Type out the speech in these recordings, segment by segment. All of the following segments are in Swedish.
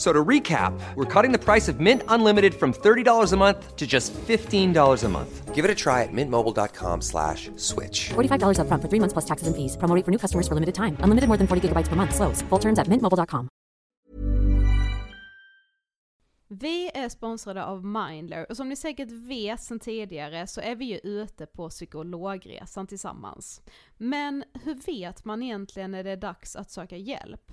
F- So to recap, we're cutting the price of Mint Unlimited from $30 a month to just $15 a month. Give it a try at mintmobile.com slash switch. $45 upfront for three months plus taxes and fees. Promo for new customers for limited time. Unlimited more than 40 gigabytes per month. Slows. Full terms at mintmobile.com. Vi är sponsrade av Mindler och som ni säkert vet sedan tidigare så är vi ju ute på psykologresan tillsammans. Men hur vet man egentligen när det är dags att söka hjälp?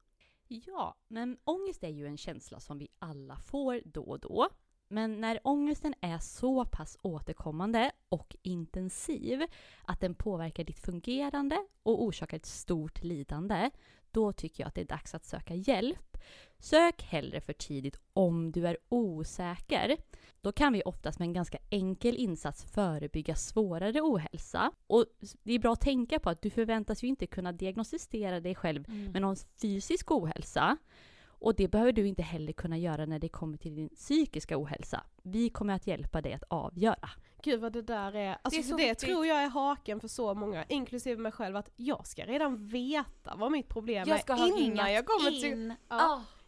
Ja, men ångest är ju en känsla som vi alla får då och då. Men när ångesten är så pass återkommande och intensiv att den påverkar ditt fungerande och orsakar ett stort lidande, då tycker jag att det är dags att söka hjälp. Sök hellre för tidigt om du är osäker. Då kan vi oftast med en ganska enkel insats förebygga svårare ohälsa. Och det är bra att tänka på att du förväntas ju inte kunna diagnostisera dig själv med någon fysisk ohälsa. Och det behöver du inte heller kunna göra när det kommer till din psykiska ohälsa. Vi kommer att hjälpa dig att avgöra. Gud vad det där är, alltså Det är så det viktigt. tror jag är haken för så många, inklusive mig själv, att jag ska redan veta vad mitt problem Jag ska är ha innan jag kommer till... in. Ja. Ah.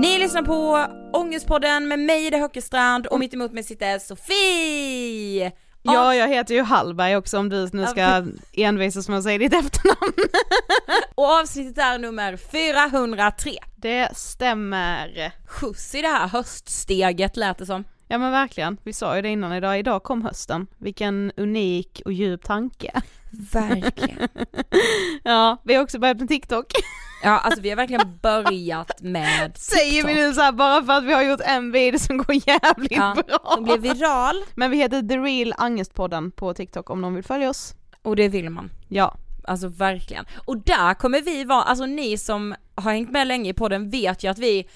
Ni lyssnar på Ångestpodden med mig Ida Höckestrand och mitt emot mig sitter Sofie! Ja, jag heter ju Hallberg också om du nu ska envisas med att säga ditt efternamn. Och avsnittet är nummer 403. Det stämmer. Skjuts i det här höststeget lät det som. Ja men verkligen, vi sa ju det innan idag, idag kom hösten. Vilken unik och djup tanke. Verkligen. ja, vi har också börjat med TikTok. Ja alltså vi har verkligen börjat med Säger vi nu så här bara för att vi har gjort en video som går jävligt Ja, bra. Den blev viral Men vi heter The Real Angestpodden på TikTok om någon vill följa oss. och det vill man. Ja. Alltså verkligen. Och där kommer vi vara, alltså ni som har hängt med länge i podden vet ju att vi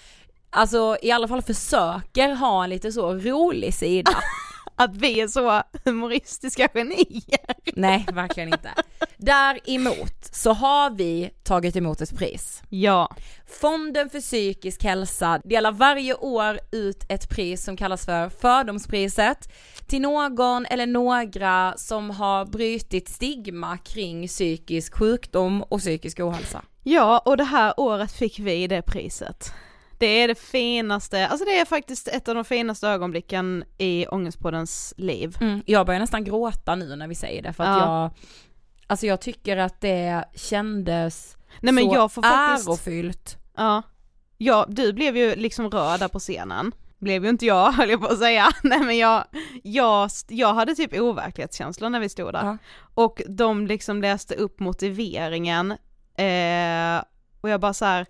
Alltså i alla fall försöker ha en lite så rolig sida. att vi är så humoristiska genier. Nej, verkligen inte. Däremot så har vi tagit emot ett pris. Ja. Fonden för psykisk hälsa delar varje år ut ett pris som kallas för Fördomspriset till någon eller några som har brutit stigma kring psykisk sjukdom och psykisk ohälsa. Ja, och det här året fick vi det priset. Det är det finaste, alltså det är faktiskt ett av de finaste ögonblicken i Ångestpoddens liv. Mm, jag börjar nästan gråta nu när vi säger det för att Ja. jag, alltså jag tycker att det kändes Nej men så jag får faktiskt, ärofyllt. ja, ja, du blev ju liksom röd där på scenen. Blev ju inte jag höll jag på att säga. Nej men jag, jag, jag hade typ overklighetskänslor när vi stod där. Ja. Och de liksom läste upp motiveringen eh, och jag bara så här,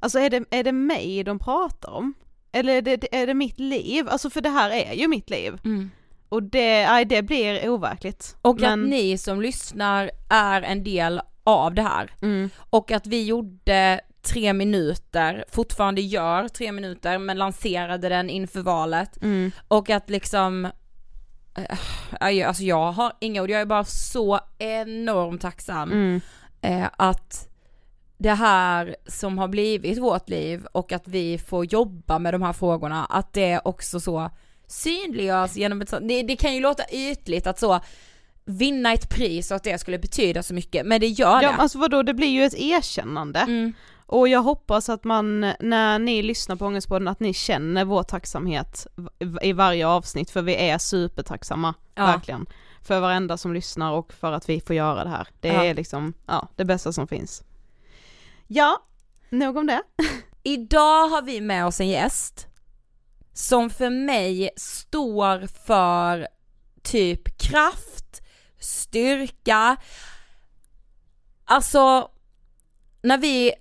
alltså är det, är det mig de pratar om? Eller är det, är det mitt liv? Alltså för det här är ju mitt liv. Mm. Och det, nej, det blir overkligt. Och Men- att ni som lyssnar är en del av det här. Mm. Och att vi gjorde tre minuter, fortfarande gör tre minuter, men lanserade den inför valet. Mm. Och att liksom, eh, alltså jag har inga ord, jag är bara så enormt tacksam Mm. eh, att det här som har blivit vårt liv och att vi får jobba med de här frågorna, att det också så synliggörs genom ett sånt, det, det kan ju låta ytligt att så vinna ett pris och att det skulle betyda så mycket, men det gör Ja det. men alltså vadå, det blir ju ett erkännande. Mm. Och jag hoppas att man, när ni lyssnar på Ångestpodden, att ni känner vår tacksamhet i varje avsnitt, för vi är supertacksamma, Ja. verkligen. För varenda som lyssnar och för att vi får göra det här. Det Ja. är liksom, ja, det bästa som finns. Ja, nog om det. Idag har vi med oss en gäst som för mig står för typ kraft, styrka. Alltså, när vi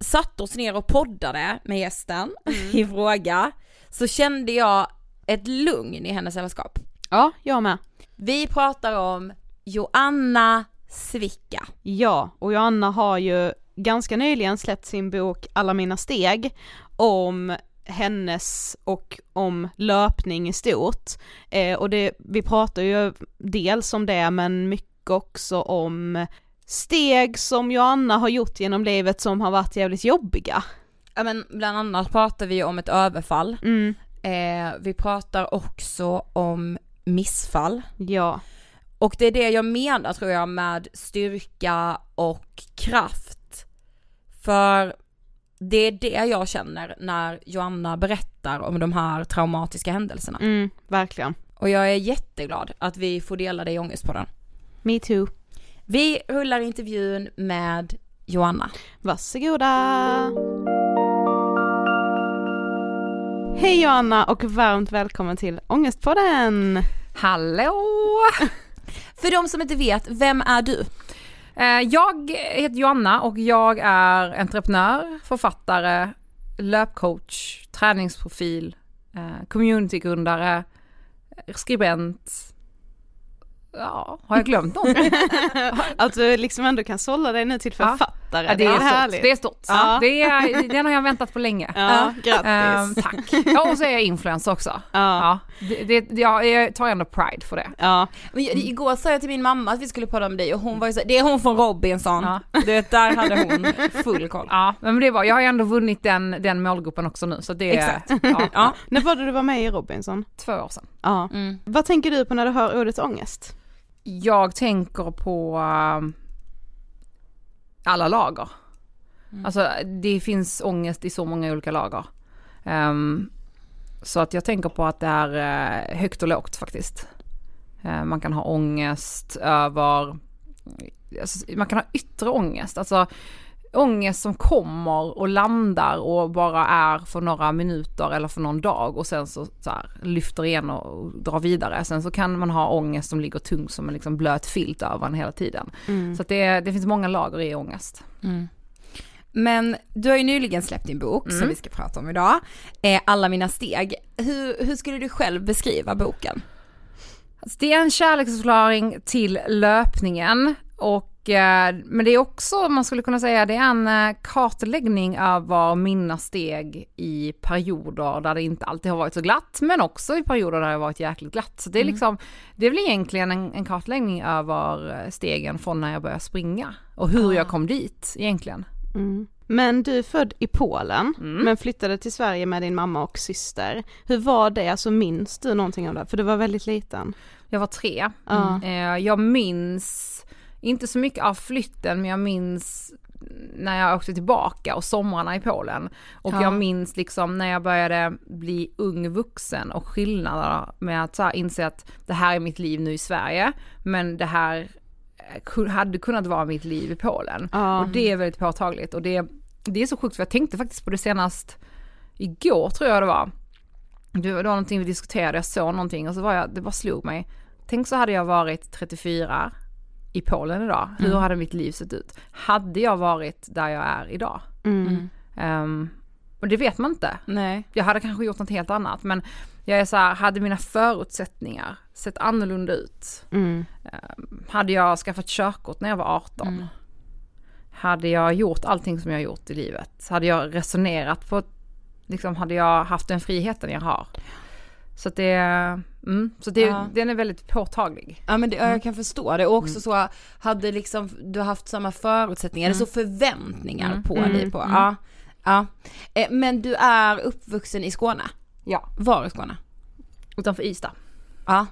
satte oss ner och poddade med gästen i fråga så kände jag ett lugn i hennes sällskap. Ja, jag med. Vi pratar om Joanna Svicka. Ja, och Joanna har ju ganska nyligen släppt sin bok Alla mina steg om hennes och om löpning i stort. Eh, och det, vi pratar ju dels om det men mycket också om steg som Joanna har gjort genom livet som har varit jävligt jobbiga. Ja men bland annat pratar vi om ett överfall. Mm, Eh, vi pratar också om missfall. ja. Och det är det jag menar tror jag med styrka och kraft. För det är det jag känner när Joanna berättar om de här traumatiska händelserna. Mm, verkligen. Och jag är jätteglad att vi får dela det i Ångestpodden. Me too. Vi rullar intervjun med Joanna. Varsågoda! Hej Joanna och varmt välkommen till Ångestpodden! Hallå! För de som inte vet, vem är du? Eh, jag heter Joanna och jag är entreprenör, författare, löpcoach, träningsprofil, eh, communitygrundare, skribent. Ja, har jag glömt något? Att du liksom ändå kan sålla dig nu till författare, Ja, det, är stort. härligt. det är stort. Ja. Det är, den har jag väntat på länge. Ja, grattis. Ehm, tack. Ja, och så är jag influencer också. Ja. Ja, det, det, ja, jag tar ändå pride för det. Ja, Men jag- Igår sa jag till min mamma att vi skulle podda om dig och hon var ju så, det är hon från Robinson. Ja. Du vet, där hade hon full koll. Ja, men det var, jag har ju ändå vunnit den, den målgruppen också nu så det är Exakt. Ja, Ja. när var det du var med i Robinson? två år sedan. Ja. Mm. Vad tänker du på när du hör ordet ångest? Jag tänker på um, alla lager. Alltså det finns ångest i så många olika lager. Ehm, så att jag tänker på att det är eh, högt och lågt faktiskt. Eh, man kan ha ångest över, alltså, man kan ha yttre ångest, alltså ångest som kommer och landar och bara är för några minuter eller för någon dag och sen så, så här, lyfter igen och drar vidare. Sen så kan man ha ångest som ligger tung som en liksom blöt filt över en hela tiden. Så att det, det finns många lager i ångest. Men du har ju nyligen släppt din bok som vi ska prata om idag, eh, Alla mina steg. Hur, hur skulle du själv beskriva boken? Alltså, det är en kärleksförklaring till löpningen och men det är också, man skulle kunna säga, det är en eh, kartläggning över mina steg i perioder där det inte alltid har varit så glatt, men också i perioder där det har varit jäkligt glatt. Så det är liksom, det är väl egentligen en, en kartläggning över eh, stegen från när jag började springa och hur jag kom dit egentligen. Mm. Men du är född i Polen, men flyttade till Sverige med din mamma och syster. Hur var det, alltså minns du någonting av det? För du var väldigt liten. Jag var tre. Ja. Eh, Jag minns, inte så mycket av flytten, men jag minns när jag åkte tillbaka och somrarna i Polen. Och Ja. jag minns liksom när jag började bli ung vuxen och skillnaderna med att så här inse att det här är mitt liv nu i Sverige, men det här eh, hade kunnat vara mitt liv i Polen. Ja. Och det är väldigt påtagligt och det, det är så sjukt för jag tänkte faktiskt på det senast igår tror jag det var. Det var någonting vi diskuterade, jag såg någonting och så var jag, det bara slog mig. Tänk så hade jag varit 34 i Polen idag, hur hade mitt liv sett ut? Hade jag varit där jag är idag? Mm. Ehm, och det vet man inte. Nej. Jag hade kanske gjort något helt annat men jag är så här, hade mina förutsättningar sett annorlunda ut? Mm. Hade jag skaffat körkort när jag var 18? Hade jag gjort allting som jag har gjort i livet? Hade jag resonerat på, liksom hade jag haft den friheten jag har? Så att det, mm, så det, Ja. den är väldigt påtaglig. Ja men det, ja, jag kan förstå det och också så hade liksom du haft samma förutsättningar, eller så förväntningar på dig på. Ja. ja. Eh, Men du är uppvuxen i Skåne? Ja. Var i Skåne? Utanför Ystad. Ja.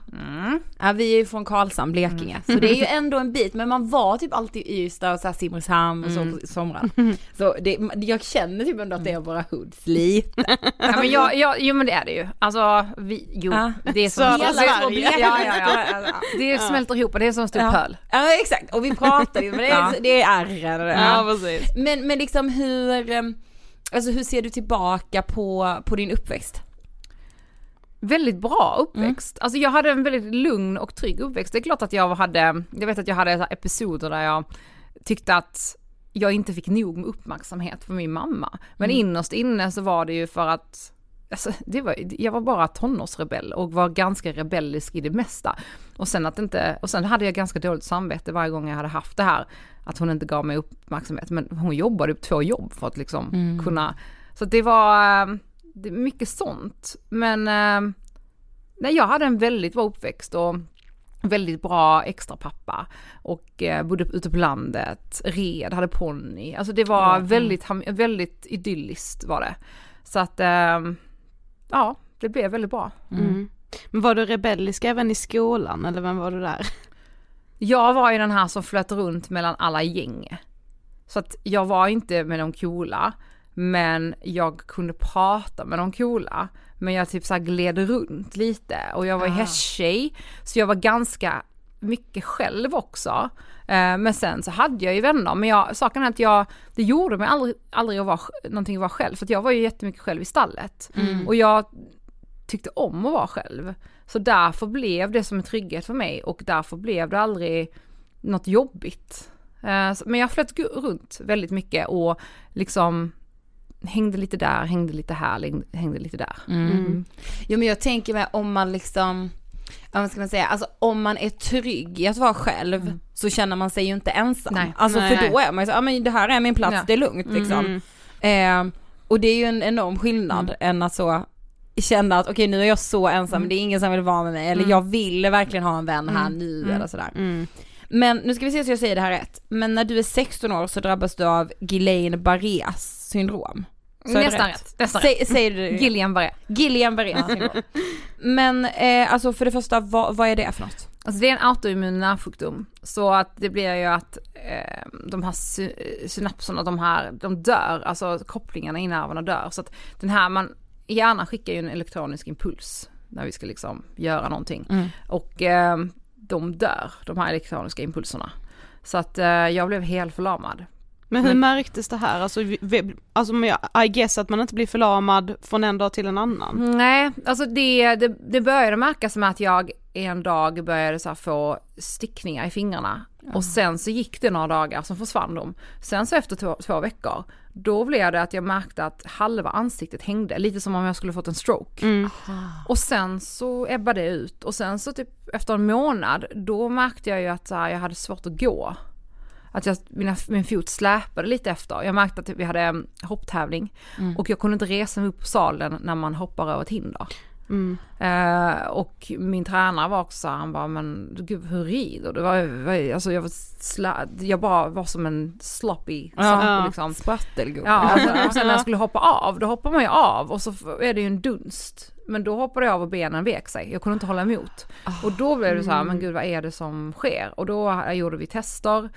ja vi är ju från Karlshamn, Blekinge. Så det är ju ändå en bit, men man var typ alltid i Ystad och så här Simrishamn och så på somrarna. Så det, jag känner typ ändå att det är våra hoods lite. Ja men jag, jag, jo men det är det ju. Alltså, vi, jo, Ja. det är som Södra Hela Sverige. Ja, ja, ja. Det smälter ihop och det är som en stor Ja. pöl. Ja exakt, och vi pratade ju, men det är, Ja. det är ärren. Ja. precis. Men, men liksom hur, eh, alltså hur ser du tillbaka på, på din uppväxt? Väldigt bra uppväxt. Alltså jag hade en väldigt lugn och trygg uppväxt. Det är klart att jag hade, jag vet att jag hade episoder där jag tyckte att jag inte fick nog med uppmärksamhet från min mamma. Men innerst inne så var det ju för att Alltså, det var, jag var bara tonårsrebell och var ganska rebellisk i det mesta. Och sen, att inte, och sen hade jag ganska dåligt samvete varje gång jag hade haft det här, att hon inte gav mig uppmärksamhet. Men hon jobbade på två jobb för att liksom kunna, så det var eh, det är mycket sånt. Men eh, nej, jag hade en väldigt bra uppväxt och väldigt bra extra pappa och eh, bodde ute på landet, red, hade ponny. Alltså det var väldigt, ham- väldigt idylliskt var det. Så att, eh, ja, det blev väldigt bra. Mm. Men var du rebellisk även i skolan eller vem var du där? Jag var ju den här som flöt runt mellan alla gäng. Så att jag var inte med de coola, men jag kunde prata med de coola. Men jag typ så gled runt lite och jag var ju hästtjej, så jag var ganska mycket själv också. Eh, Men sen så hade jag ju vänner, men jag, saken är att jag, det gjorde mig aldrig, aldrig att vara, någonting att vara själv, för jag var ju jättemycket själv i stallet. Och jag tyckte om att vara själv. Så därför blev det som en trygghet för mig och därför blev det aldrig något jobbigt. Eh, Men jag flöt runt väldigt mycket och liksom hängde lite där, hängde lite här, hängde- lite där. Jo men jag tänker mig om man liksom, vad ska man säga, alltså om man är trygg i att vara själv så känner man sig ju inte ensam. Nej. Alltså Nej, för då är man ju så, ja men det här är min plats, Ja. det är lugnt liksom. Eh, och det är ju en enorm skillnad än att så känna att okej nu är jag så ensam, det är ingen som vill vara med mig eller jag vill verkligen ha en vän här nu eller sådär. Mm. Men nu ska vi se så jag säger det här rätt. Men när du är 16 år så drabbas du av Guillain-Barrés syndrom. Så Nästan rätt. Nästan Säg, säger du rätt. Gillian Barré. Guillain-Barré syndrom. Men eh, alltså för det första, vad, vad är det för något? Alltså det är en autoimmun nervsjukdom. Så att det blir ju att eh, de här sy- synapserna, de här, de dör, alltså kopplingarna i nerverna dör. Så att den här, man, hjärnan skickar ju en elektronisk impuls när vi ska liksom göra någonting. Och eh, de dör, de här elektroniska impulserna. Så att eh, jag blev helt förlamad. Men hur märktes det här? Alltså, vi- alltså I guess att man inte blir förlamad från en dag till en annan. Nej, alltså det, det, det började märkas med att jag en dag började så få stickningar i fingrarna. Och sen så gick det några dagar, så försvann de. Sen så efter två, två veckor, då blev det att jag märkte att halva ansiktet hängde, lite som om jag skulle fått en stroke. Och sen så ebbade det ut och sen så typ efter en månad, då märkte jag ju att så här, jag hade svårt att gå. Att jag, mina, min fot släpade lite efter. Jag märkte att vi hade mm, hopptävling och jag kunde inte resa mig upp på salen när man hoppar över ett hinder. Mm. Eh, och min tränare var också så här, han bara, men gud hur rider du? Var, alltså jag, var jag bara var som en sloppy Ja. Ja. liksom. Sprattelgubbe. Ja, alltså, och sen när jag skulle hoppa av, då hoppar man ju av och så är det ju en dunst. Men då hoppade jag av och benen vek sig, jag kunde inte hålla emot. Och då blev det så här, men gud vad är det som sker? Och då gjorde vi tester.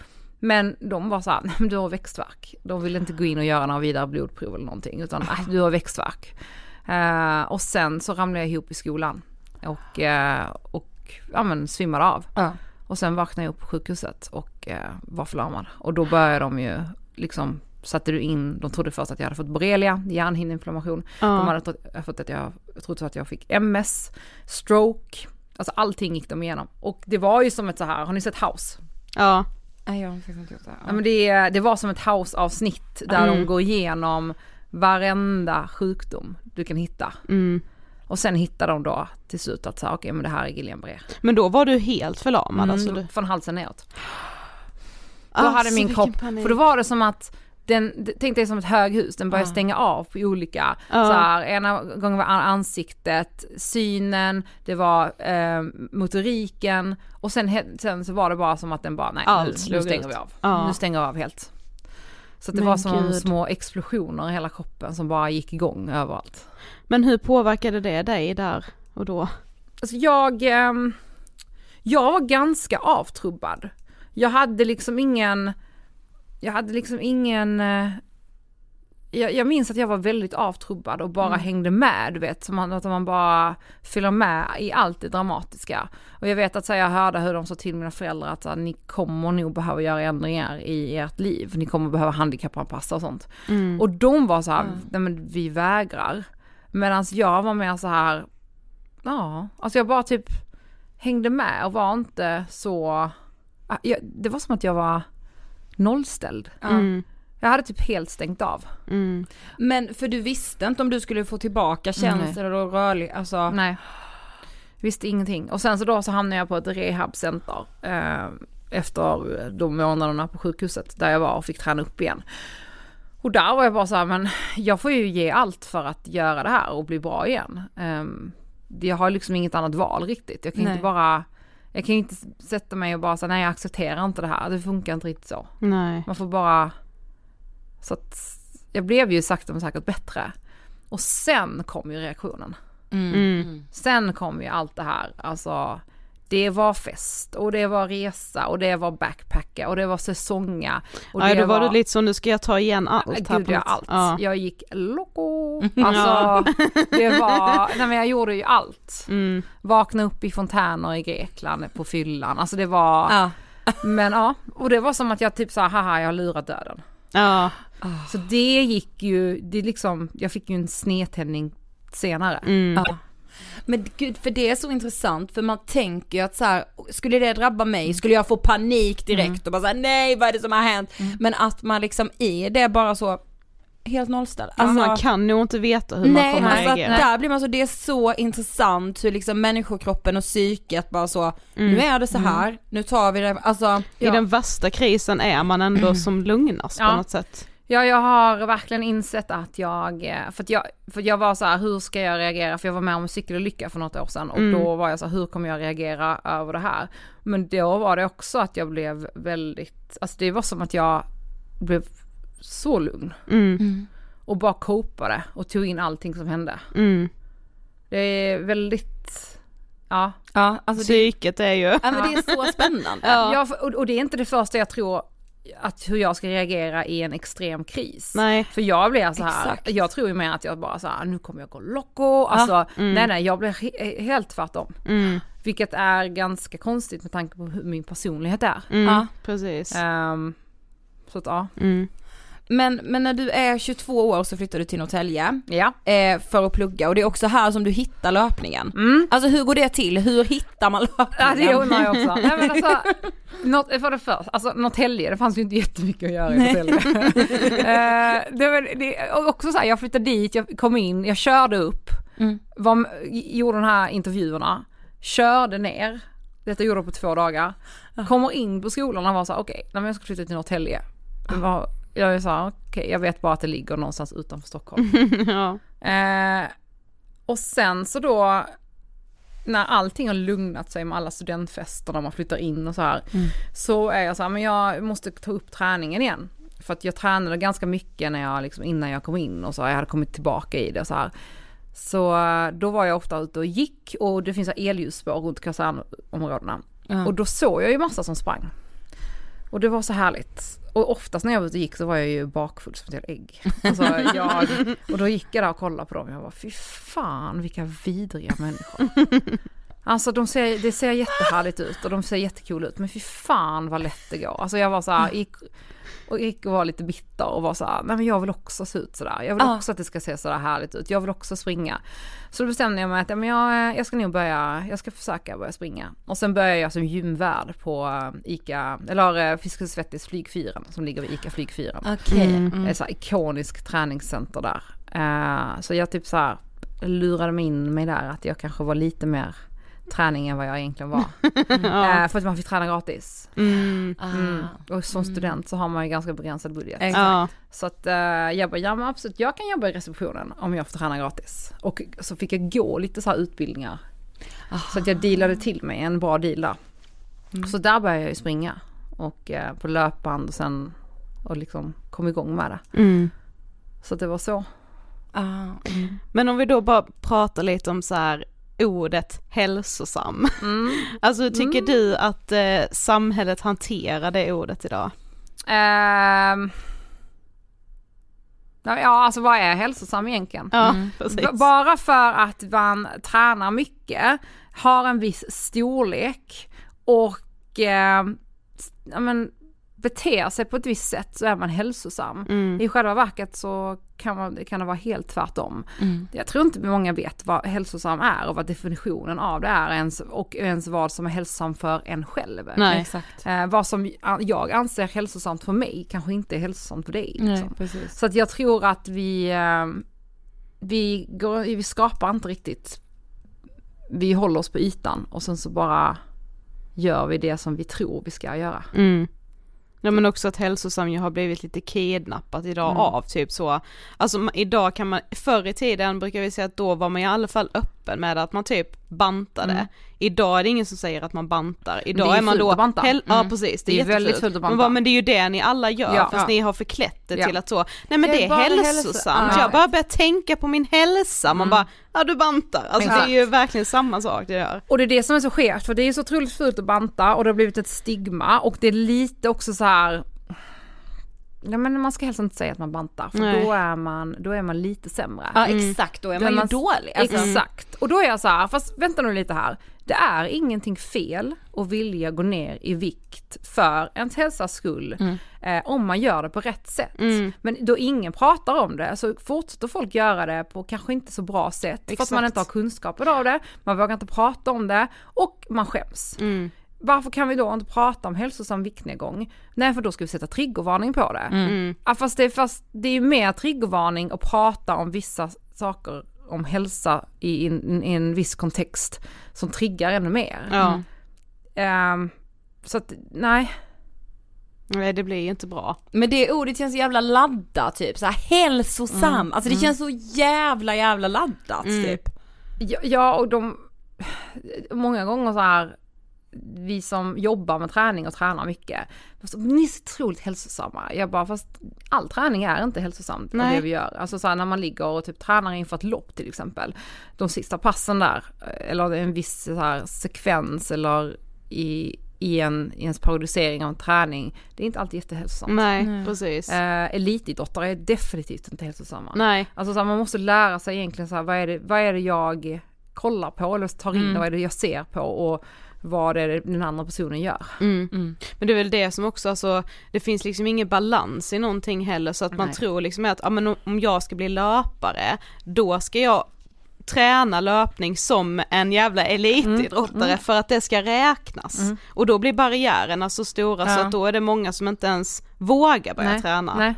Men de var så här, nej men du har växtvärk. De ville inte gå in och göra några vidare blodprov eller någonting, utan du har växtvärk. Eh, och sen så ramlade jag ihop i skolan och, eh, och ja, men, svimmade av. Ja. Och sen vaknade jag upp på sjukhuset och eh, var förlamad. Och då började de ju liksom satte du in, de trodde först att jag hade fått borrelia, hjärnhinneinflammation. De hade trott, fått att jag, jag trodde att jag fick MS, stroke, alltså allting gick de igenom. Och det var ju som ett så här, har ni sett House? Ja. Nej jag har faktiskt inte gjort det. Ja, men det, det var som ett House-avsnitt där Mm. de går igenom varenda sjukdom du kan hitta. Mm. Och sen hittar de då till slut att så här, okej men det här är Guillain-Barré. Men då var du helt förlamad alltså? Mm, Du... Från halsen neråt. Då Alltså, hade min kropp, för då var det som att den, tänk dig som ett höghus, den började Ja. stänga av på olika, Ja. så här, ena gången var ansiktet, synen, det var eh, motoriken och sen, sen så var det bara som att den bara, nej Allt nu, nu stänger ut. vi av. Ja. Nu stänger vi av helt. Så det Men var som gud. små explosioner i hela kroppen som bara gick igång överallt. Men hur påverkade det dig där och då? Alltså jag, ehm, jag var ganska avtrubbad. Jag hade liksom ingen, jag hade liksom ingen, eh, jag, jag minns att jag var väldigt avtrubbad och bara hängde med, du vet, som att man bara fyller med i allt det dramatiska. Och jag vet att så här, jag hörde hur de sa till mina föräldrar att här, ni kommer nog behöva göra ändringar i ert liv, ni kommer behöva handikappanpassa och sånt. Mm. Och de var så här, nej men vi vägrar. Medan jag var mer så här, ja, alltså jag bara typ hängde med och var inte så, ah, jag, det var som att jag var nollställd. Mm. Jag hade typ helt stängt av. Mm. Men för du visste inte om du skulle få tillbaka känslor och rörlig, alltså. Nej. Visste ingenting. Och sen så då så hamnade jag på ett rehabcenter eh, efter de månaderna på sjukhuset där jag var och fick träna upp igen. Och där var jag bara så här, men jag får ju ge allt för att göra det här och bli bra igen. Um, jag har liksom inget annat val riktigt. Jag kan Nej. inte bara, jag kan ju inte sätta mig och bara säga nej jag accepterar inte det här. Det funkar inte riktigt så. Nej. Man får bara, så att jag blev ju sakta men säkert bättre. Och sen kom ju reaktionen. Mm. Sen kom ju allt det här, alltså det var fest och det var resa och det var backpacka och det var säsonga. Och Ja, det då var du lite så nu ska jag ta igen allt Gud på ja, något- allt. Ja. Jag gick loco. Alltså det var, nej men jag gjorde ju allt. Mm. Vakna upp i fontäner i Grekland på fyllan, alltså det var, Ja. men ja, och det var som att jag typ sa haha jag har lurat döden. Ja. Så det gick ju, det liksom, jag fick ju en snedtändning senare. Mm. Ja. Men gud, för det är så intressant, för man tänker ju att så här, skulle det drabba mig, skulle jag få panik direkt och bara säga nej vad är det som har hänt? Men att man liksom i det bara så, helt nollställd. Alltså, man kan nog inte veta hur man Nej, kommer alltså att reagera. där blir man så, det är så intressant hur liksom människokroppen och psyket bara så, nu är det så här, nu tar vi det, alltså. I den värsta krisen är man ändå som lugnast på Ja. något sätt. Ja, jag har verkligen insett att jag, eh, för att jag, för att jag var så här, hur ska jag reagera? För jag var med om cykelolycka för något år sedan och Mm. då var jag så här, hur kommer jag reagera över det här? Men då var det också att jag blev väldigt, alltså det var som att jag blev så lugn Mm. och bara copade och tog in allting som hände. Mm. Det är väldigt, ja. Ja, alltså det, Psyket är ju... ja, men det är så spännande. ja för- och, och det är inte det första jag tror att hur jag ska reagera i en extrem kris. Nej. För jag blir så här, Exakt. jag tror ju mer att jag bara så här, nu kommer jag gå loco, alltså nej nej jag blir he- helt tvärtom. Mm. Vilket är ganska konstigt med tanke på hur min personlighet är. Mm. Ja. Precis. Ehm, så att ja. Mm. Men, men när du är 22 år så flyttar du till Norrtälje Ja. eh, för att plugga och det är också här som du hittar löpningen. Mm. Alltså hur går det till? Hur hittar man löpningen? Ja det undrar jag också. Nej men alltså, något, för det första, alltså Norrtälje, det fanns ju inte jättemycket att göra i Norrtälje. Eh, det var, det, och också så här, jag flyttade dit, jag kom in, jag körde upp, Mm. var, gjorde de här intervjuerna, körde ner Detta gjorde jag på två dagar. Kommer in på skolan och var så här, okej, okay, jag ska flytta till Norrtälje. Var, jag sa okej, okay, jag vet bara att det ligger någonstans utanför Stockholm. ja. Eh, och sen så då när allting har lugnat sig med alla studentfester när man flyttar in och så här. Mm. Så är jag så här, men jag måste ta upp träningen igen. För att jag tränade ganska mycket när jag liksom, innan jag kom in och så, jag hade kommit tillbaka i det och så här. Så eh, då var jag ofta ute och gick och det finns så elljusspår runt kasernområdena. Ja. Och då såg jag ju massa som sprang. Och det var så härligt. Och oftast när jag var ute och gick så var jag ju bakfull som ett jävla ägg. Alltså jag, och då gick jag där och kollade på dem och jag bara fy fan vilka vidriga människor. Alltså de ser, det ser jättehärligt ut och de ser jättekul ut men fy fan vad lätt det går. Alltså jag var så här, gick, och gick och var lite bitter och var så här, nej men jag vill också se ut sådär. Jag vill också att det ska se sådär härligt ut. Jag vill också springa. Så då bestämde jag mig att ja, men jag, jag ska nog börja, jag ska försöka börja springa. Och sen började jag som gymvärd på eh, ICA, eller eh, Fiskars Svettis flygfyran som ligger vid ICA flygfyran. Okej. Mm. Det är så här ikoniskt träningscenter där. Eh, så jag typ så här lurade mig in mig där att jag kanske var lite mer träning än vad jag egentligen var. Eh, för att man fick träna gratis. Mm. Mm. Ah. Och som student så har man ju ganska begränsad budget. Ja. Så att eh, jag bara, ja men absolut, jag kan jobba i receptionen om jag får träna gratis. Och så fick jag gå lite så här utbildningar. Så att jag dealade till mig en bra deal där. Så där började jag ju springa. Och eh, på löpband och sen och liksom kom igång med det. Mm. Så att det var så. Ah, mm. Men om vi då bara pratar lite om så här ordet hälsosam. Mm. Alltså tycker du att eh, samhället hanterar det ordet idag? Ehm. Ja alltså vad är hälsosam egentligen? Ja. B- Bara för att man tränar mycket, har en viss storlek och eh, ja, men, beter sig på ett visst sätt så är man hälsosam. Mm. I själva verket så kan, man, kan det vara helt tvärtom. Mm. Jag tror inte många vet vad hälsosam är och vad definitionen av det är ens, och ens vad som är hälsosam för en själv. Nej. Exakt. Eh, vad som jag anser hälsosamt för mig kanske inte är hälsosamt för dig. Nej, Liksom. precis. Så att jag tror att vi, eh, vi, går, vi skapar inte riktigt, vi håller oss på ytan och sen så bara gör vi det som vi tror vi ska göra. Mm. Ja men också att hälsosam ju har blivit lite kidnappat idag Mm. av typ så, alltså idag kan man, förr i tiden brukar vi säga att då var man i alla fall öppen med att man typ bantade. Mm. Idag är det ingen som säger att man bantar, idag det är är, man då, banta. hel- ja Mm. precis, det, Det är, är väldigt fult att Man banta. bara, men det är ju det ni alla gör Ja. fast Ja. ni har förklätt det Ja. till att så, nej men Jag det är är hälsosamt, hälso- Ja. jag bara börjar tänka på min hälsa, man Mm. bara, ja du bantar, alltså Exakt. det är ju verkligen samma sak det gör. Och det är det som är så skevt för det är så otroligt fult att banta och det har blivit ett stigma och det är lite också så här. Ja men man ska helst inte säga att man bantar för Nej. då är man, då är man lite sämre. Ja exakt, då är Då man ju dålig. Alltså, Exakt. Och då är jag så här, fast vänta nu lite här. Det är ingenting fel att vilja gå ner i vikt för ens hälsas skull. Eh, om man gör det på rätt sätt. Mm. Men då ingen pratar om det så fortsätter folk göra det på kanske inte så bra sätt. För att Exakt. man inte har kunskaper av det, man vågar inte prata om det och man skäms. Mm. Varför kan vi då inte prata om hälsosam viktnedgång? Nej för då ska vi sätta triggervarning på det. Mm. Ja, fast, det är, fast det är ju mer triggervarning att prata om vissa saker om hälsa i, en- i en viss kontext som triggar ännu mer. Ja, Ehm, så att nej, nej det blir ju inte bra. Men det ordet känns så jävla laddat typ, så här hälsosam, alltså det känns så jävla jävla laddat Mm. typ. ja, ja och de, många gånger så här, vi som jobbar med träning och tränar mycket, så, ni är så otroligt hälsosamma. Jag bara fast all träning är inte hälsosamt Nej. det vi gör. Alltså så här, när man ligger och typ tränar inför ett lopp till exempel. De sista passen där, eller en viss så här, sekvens eller i, i, en, i ens periodisering av en träning, det är inte alltid jättehälsosamt. Nej, precis. Eh, elitidrottare är definitivt inte hälsosamma. Nej. Alltså så här, man måste lära sig egentligen så här, vad är det, vad är det jag kollar på eller tar in Mm. och vad är det jag ser på och vad är det den andra personen gör. Mm. Men det är väl det som också, alltså, det finns liksom ingen balans i någonting heller så att man Nej. tror liksom att, ja men om- jag ska bli löpare, då ska jag träna löpning som en jävla elitidrottare Mm. för att det ska räknas. Och då blir barriärerna så stora så Ja. att då är det många som inte ens vågar börja Nej, träna. Nej.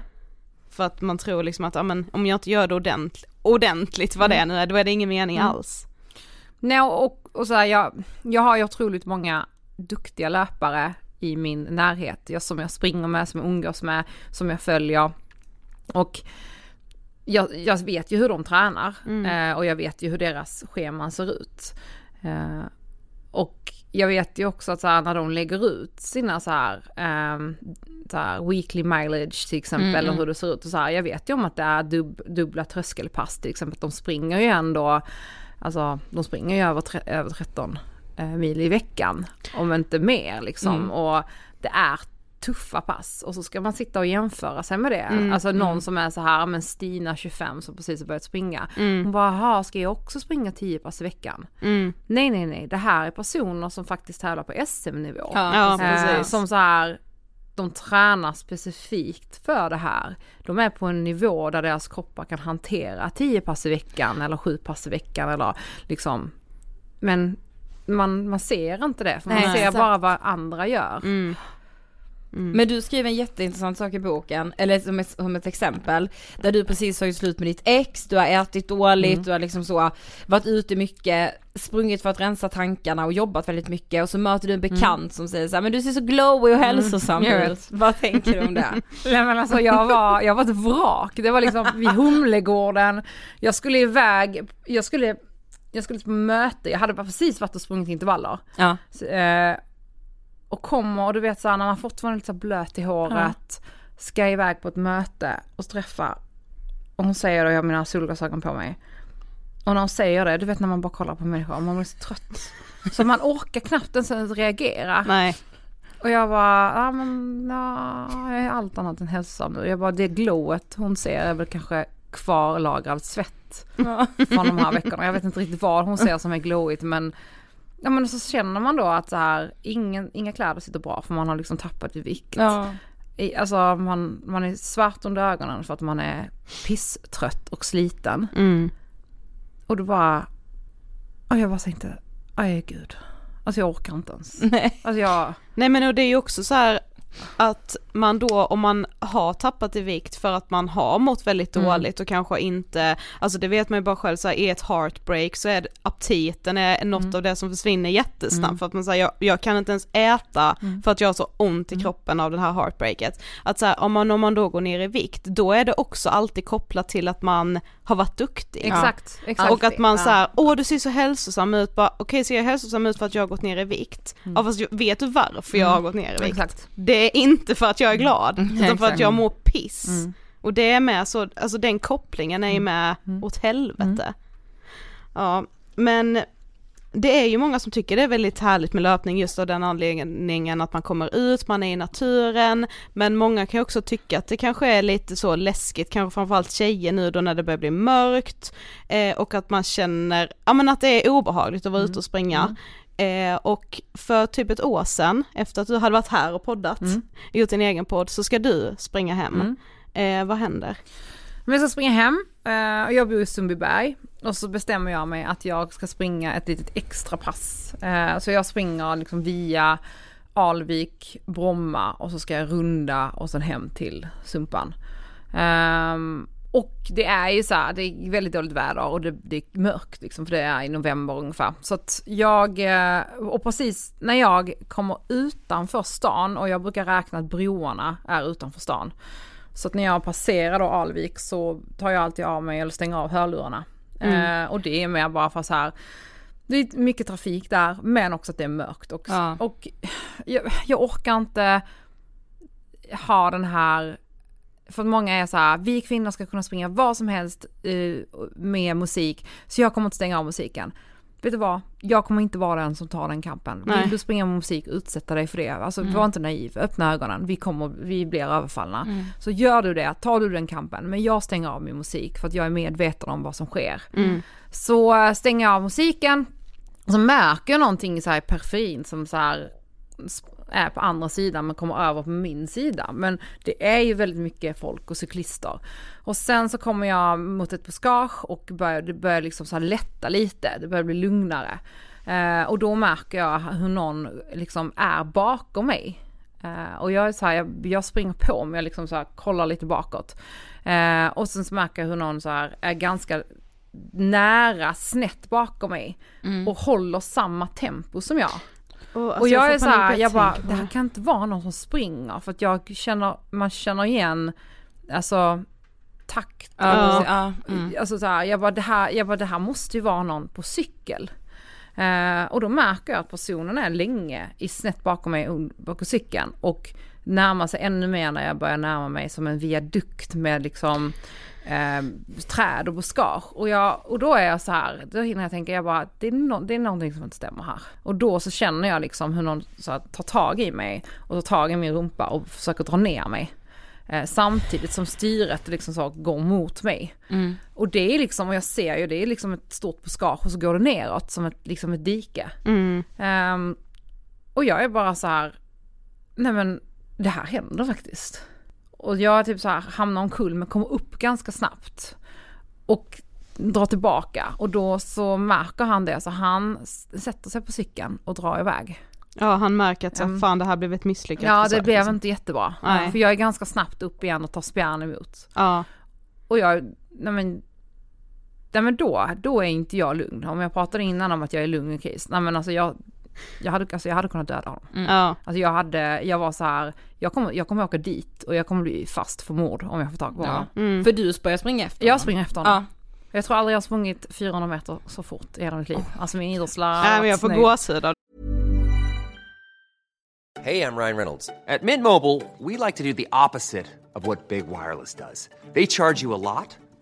För att man tror liksom att, ja men om jag inte gör det ordentligt, ordentligt vad det Mm. nu är, då är det ingen mening alls. Nej och, och så här, jag, jag har ju otroligt många duktiga löpare i min närhet, jag, som jag springer med, som jag umgås med, som jag följer. Och jag, jag vet ju hur de tränar eh, och jag vet ju hur deras scheman ser ut. Eh, och jag vet ju också att så här, när de lägger ut sina så här, ehm, så här weekly mileage till exempel Mm, och hur det ser ut och så här, jag vet ju om att det är dub, dubbla tröskelpass till exempel, de springer ju ändå, alltså de springer ju över, tre, över 13 eh, mil i veckan, om inte mer liksom. Mm. Och det är tuffa pass och så ska man sitta och jämföra sig med det. Mm, Alltså någon mm. som är så här, men Stina 25 som precis har börjat springa. Mm. Hon bara, "Jaha, ska jag också springa 10 pass i veckan? Mm. Nej, nej, nej, det här är personer som faktiskt tävlar på SM-nivå. Ja, Ja, Eh, som så här, de tränar specifikt för det här. De är på en nivå där deras kroppar kan hantera 10 pass i veckan eller 7 pass i veckan eller liksom. Men man, man ser inte det, för man Nej, ser exakt. bara vad andra gör. Mm. Men du skriver en jätteintressant sak i boken, eller som ett, som ett exempel, där du precis har gjort slut med ditt ex, du har ätit dåligt, Mm. du har liksom så varit ute mycket, sprungit för att rensa tankarna och jobbat väldigt mycket och så möter du en bekant som säger så här, men du ser så glowy och hälsosam Mm. jag ut. Vad tänker du om det? Nej men alltså jag var, jag var ett vrak. Det var liksom vid Humlegården. Jag skulle iväg, jag skulle, jag skulle på möte, jag hade precis varit och sprungit intervaller. Ja. Så, eh, och kommer och du vet såhär när man fortfarande är lite så blöt i håret. Ska iväg på ett möte och träffa. Och hon säger då, jag har mina solglasögon på mig. Och när hon säger det, du vet när man bara kollar på människor, man blir så trött. Så man orkar knappt ens reagera. Nej. Och jag bara, ja men ja, jag är allt annat än hälsosam nu. Jag bara, det glowet hon ser är väl kanske kvarlagrad svett från de här veckorna. Jag vet inte riktigt vad hon ser som är glowigt men Ja men så känner man då att så här, ingen, inga kläder sitter bra för man har liksom tappat i vikt. Ja. I, alltså man, man är svart under ögonen för att man är pisstrött och sliten. Mm. Och då bara, och jag bara tänkte, aj gud. Alltså jag orkar inte ens. Nej. Alltså jag, Nej men och det är ju också så här att man då om man har tappat i vikt för att man har mått väldigt Mm. dåligt och kanske inte, alltså det vet man ju bara själv så här, i ett heartbreak så är det, aptiten är något Mm. av det som försvinner jättesnabbt för att man säger jag, jag kan inte ens äta Mm. för att jag har så ont i kroppen av det här heartbreaket. Att så här, om man, om man då går ner i vikt, då är det också alltid kopplat till att man har varit duktig. exakt, exakt. Och att man Ja. såhär, åh du ser så hälsosam ut, bara okej ser jag hälsosam ut för att jag har gått ner i vikt? Ja fast vet du varför jag har gått ner i vikt? Exakt. Det är inte för att jag är glad, utan för att jag mår piss. Mm. Och det är med så, alltså den kopplingen är ju med Mm. åt helvete. Ja, men det är ju många som tycker det är väldigt härligt med löpning just av den anledningen att man kommer ut, man är i naturen, men många kan också tycka att det kanske är lite så läskigt, kanske framförallt tjejer nu då när det börjar bli mörkt eh, och att man känner, ja men att det är obehagligt att vara ute och springa. Eh, och för typ ett år sedan, efter att du hade varit här och poddat, gjort din egen podd, så ska du springa hem. Eh, vad händer? Men jag ska springa hem eh, och jag bor i Sundbyberg och så bestämmer jag mig att jag ska springa ett litet extra pass. Eh, Så jag springer liksom via Alvik, Bromma och så ska jag runda och sen hem till Sumpan. Ehm, och det är ju så här, det är väldigt dåligt väder och det, det är mörkt liksom för det är i november ungefär. Så att jag, eh, och precis när jag kommer utanför stan och jag brukar räkna att broarna är utanför stan. Så att när jag passerar då Alvik så tar jag alltid av mig eller stänger av hörlurarna. Eh, och det är mer bara för så här, det är mycket trafik där men också att det är mörkt. Och, Ja. och jag, jag orkar inte ha den här för att många är så här, vi kvinnor ska kunna springa vad som helst eh, med musik, så jag kommer inte stänga av musiken. Vet du vad? Jag kommer inte vara den som tar den kampen. Nej. Vill du springa med musik, utsätta dig för det. Alltså var inte naiv, öppna ögonen, vi kommer, vi blir överfallna. Så gör du det, tar du den kampen. Men jag stänger av min musik för att jag är medveten om vad som sker. Så eh, stänger jag av musiken, så märker jag någonting så här i periferin som så här är på andra sidan men kommer över på min sida. Men det är ju väldigt mycket folk och cyklister. Och sen så kommer jag mot ett buskage och börjar, det börjar liksom så här lätta lite, det börjar bli lugnare. Eh, och då märker jag hur någon liksom är bakom mig. Eh, och jag är så här, jag, jag springer på mig, jag liksom så här kollar lite bakåt. Eh, och sen så märker jag hur någon så här är ganska nära, snett bakom mig. Och håller samma tempo som jag. Och, alltså, och jag, får är så panik här, bara jag bara, det här kan inte vara någon som springer för att jag känner, man känner igen, alltså takt. Ja, och, ja, mm. Alltså så här, jag bara, det här, jag bara, det här måste ju vara någon på cykel. Eh, och då märker jag att personen är länge i snett bakom mig bakom cykeln och närmar sig ännu mer när jag börjar närma mig som en viadukt med liksom eh, träd och buskage. Och, jag, och då är jag så här, då hinner jag tänka, jag bara, det är, no, det är någonting som inte stämmer här. Och då så känner jag liksom hur någon så här, tar tag i mig och tar tag i min rumpa och försöker dra ner mig. Eh, samtidigt som styret liksom så går mot mig. Mm. Och det är liksom, och jag ser ju, det är liksom ett stort buskage och så går det neråt som ett, liksom ett dike. Mm. Ehm, och jag är bara så här, nej men det här händer faktiskt. Och jag typ så här hamnar omkull men kommer upp ganska snabbt. Och drar tillbaka och då så märker han det så han sätter sig på cykeln och drar iväg. Ja han märker att så, Mm. fan det här blev ett misslyckat Ja det blev liksom. inte jättebra. Nej. För jag är ganska snabbt upp igen och tar spjärn emot. Ja. Och jag, nej men, nej men då, då är inte jag lugn. Om jag pratade innan om att jag är lugn i kris, nej men alltså jag, jag hade, alltså jag hade kunnat döda honom. Ja. Alltså jag hade, jag var så här, jag kommer, jag kommer åka dit och jag kommer bli fast för mord om jag får tag på Ja. honom. Mm. För du börjar springa efter Jag honom. springer efter honom. Ja. Jag tror aldrig jag har sprungit 400 meter så fort i hela mitt liv. Alltså min idrottslärare Nej men jag får gåshud Hey, I'm Ryan Reynolds. At Mint Mobile, we like to do the opposite of what Big Wireless does. They charge you a lot,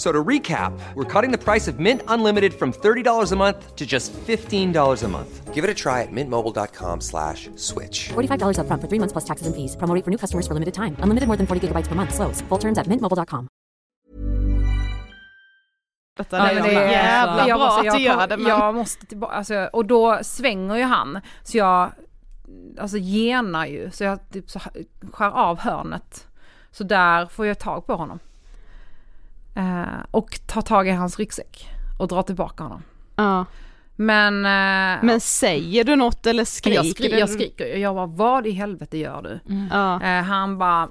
F- So to recap, we're cutting the price of Mint Unlimited from $30 a month to just $15 a month. Give it a try at mintmobile.com slash switch. $45 upfront for three months plus taxes and fees. Promo for new customers for limited time. Unlimited more than 40 gigabytes per month. Slows. Full terms at mintmobile.com. detta. Ja, det men är det är jävla jag bra måste- att jag du gör kom- det men... Jag måste tillbaka, alltså, och då svänger ju han. Så jag, alltså genar ju. Så jag typ så skär av hörnet. Så där får jag tag på honom. Eh, och tar tag i hans ryggsäck. Och drar tillbaka honom. Ja. Men, eh, Men säger du något eller skriker jag, skri- du? jag skriker ju. Jag bara, vad i helvete gör du? Ja. Eh, han bara,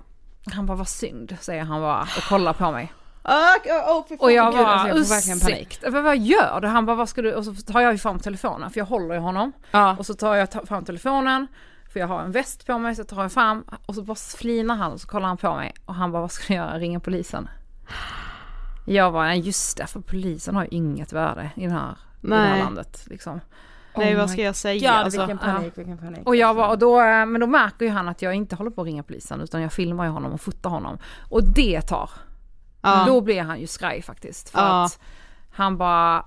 han bara, vad synd, säger han bara och kollar på mig. Oh, fy fan. Och jag Gud, var alltså, jag får verkligen panik. ursäkt. Jag bara, vad gör du? Han bara, vad ska du? Och så tar jag ju fram telefonen för jag håller ju honom. Ja. Och så tar jag fram telefonen. För jag har en väst på mig så tar jag fram. Och så bara flinar han och så kollar han på mig. Och han bara, vad ska du göra? Ringa polisen. Jag var, nej just det, för polisen har ju inget värde i, den här, i det här landet. Liksom. Nej Oh vad ska jag säga? Ja, alltså, vilken panik, vilken panik. Och jag var, och då, eh, men då märker ju han att jag inte håller på att ringa polisen utan jag filmar ju honom och fotar honom. Och det tar. ja. Då blir han ju skraj faktiskt. För Ja. att han bara,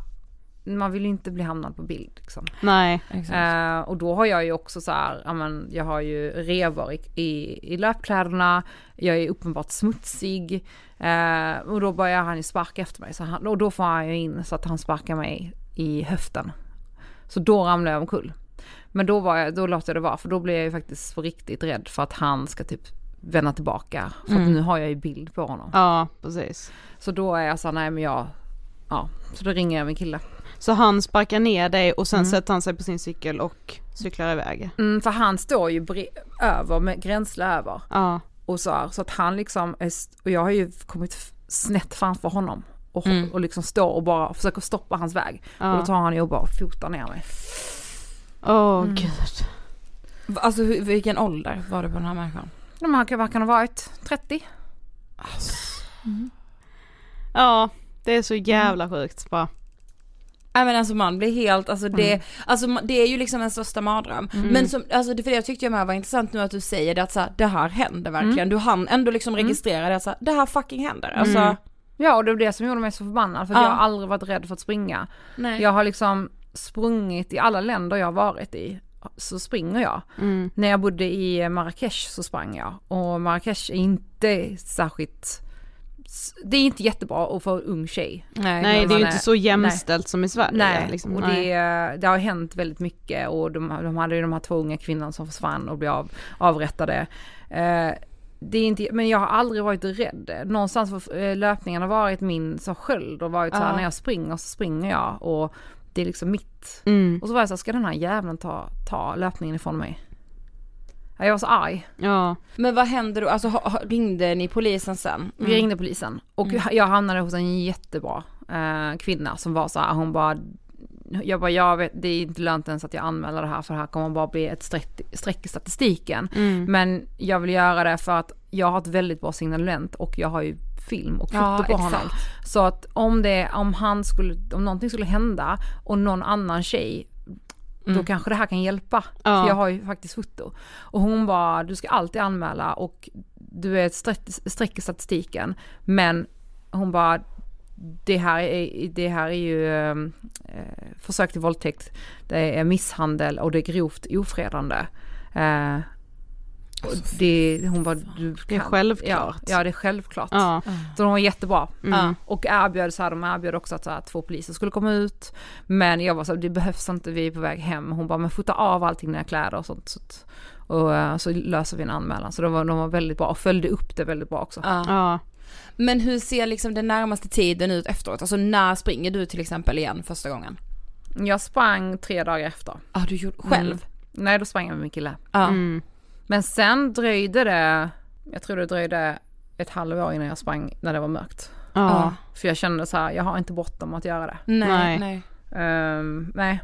man vill ju inte bli hamnad på bild liksom. Nej. Eh, och då har jag ju också så här, ja men jag har ju revor i, i, i löpkläderna, jag är uppenbart smutsig. Eh, och då börjar han ju sparka efter mig. Så han, och då får han ju in så att han sparkar mig i höften. Så då ramlar jag omkull. Men då, var jag, då låter jag det vara, för då blir jag ju faktiskt på riktigt rädd för att han ska typ vända tillbaka. För att nu har jag ju bild på honom. Ja precis. Så då är jag så här, nej men jag, ja, så då ringer jag min kille. Så han sparkar ner dig och sen sätter han sig på sin cykel och cyklar iväg. Mm, för han står ju över, med gränsle över. Ja. Och så, här, så att han liksom, är, och jag har ju kommit snett framför honom. Och, och liksom står och bara försöker stoppa hans väg. Ja. Och då tar han ju och bara fotar ner mig. Åh Mm. gud. Alltså hur, vilken ålder var det på den här människan? De här kan, vad kan ha varit? 30? Ja, det är så jävla sjukt bara. Nej men alltså man blir helt, alltså det, Mm. alltså det är ju liksom en största mardröm. Men som, alltså det, för det tyckte jag med var intressant nu att du säger det att så här, det här händer verkligen. Mm. Du hann ändå liksom registrera det att så här, det här fucking händer. Alltså, Mm. Ja och det var det som gjorde mig så förbannad. För Ja. jag har aldrig varit rädd för att springa. nej. Jag har liksom sprungit i alla länder jag har varit i. så springer jag. Mm. När jag bodde i Marrakesh så sprang jag och Marrakesh är inte särskilt det är inte jättebra att få en ung tjej. Nej när det är ju inte så jämställt som i Sverige. Nej, liksom. och Nej. det, det har hänt väldigt mycket och de, de hade ju de här två unga kvinnorna som försvann och blev av, avrättade. Eh, det är inte, men jag har aldrig varit rädd. Någonstans har eh, löpningen har varit min så sköld och varit så här, när jag springer så springer jag och det är liksom mitt. Mm. Och så var jag så här, ska den här jäveln ta, ta löpningen ifrån mig? Ja, Jag var så arg. Ja. Men vad hände då? Alltså ha- ha- ringde ni polisen sen? Vi ringde polisen och Mm. jag hamnade hos en jättebra eh, kvinna som var så här, hon bara jag bara, jag vet, det är inte lönt ens att jag anmäler det här för det här kommer bara bli ett streck, streck i statistiken. Mm. Men jag vill göra det för att jag har ett väldigt bra signalement och jag har ju film och foto Ja, på honom. exakt. Så att om det, om han skulle, om någonting skulle hända och någon annan tjej då kanske det här kan hjälpa. Ja. För jag har ju faktiskt foto. Och hon bara, du ska alltid anmäla och du är ett streck, i statistiken. Men hon bara, det här är, det här är ju eh, försök till våldtäkt, det är misshandel och det är grovt ofredande. Eh, det, hon bara, du Det är kan- självklart. Ja, ja det är självklart. Ja. Så de var jättebra. Mm. Och erbjöd så här, de erbjöd också att så här, två poliser skulle komma ut. Men jag var så här, det behövs inte, vi är på väg hem. Hon bara, men fota av allting dina kläder och sånt. Så, och eh, så löser vi en anmälan. Så de var, de var väldigt bra och följde upp det väldigt bra också. Ja. Ja. Men hur ser liksom den närmaste tiden ut efteråt? Alltså när springer du till exempel igen första gången? Jag sprang tre dagar efter. Ja du gjorde själv? Mm. Nej då sprang jag med min kille. Ja. Mm. Men sen dröjde det, jag tror det dröjde ett halvår innan jag sprang när det var mörkt. Ja. För jag kände så här, jag har inte bråttom att göra det. Nej, Nej. nej. Ehm, nej.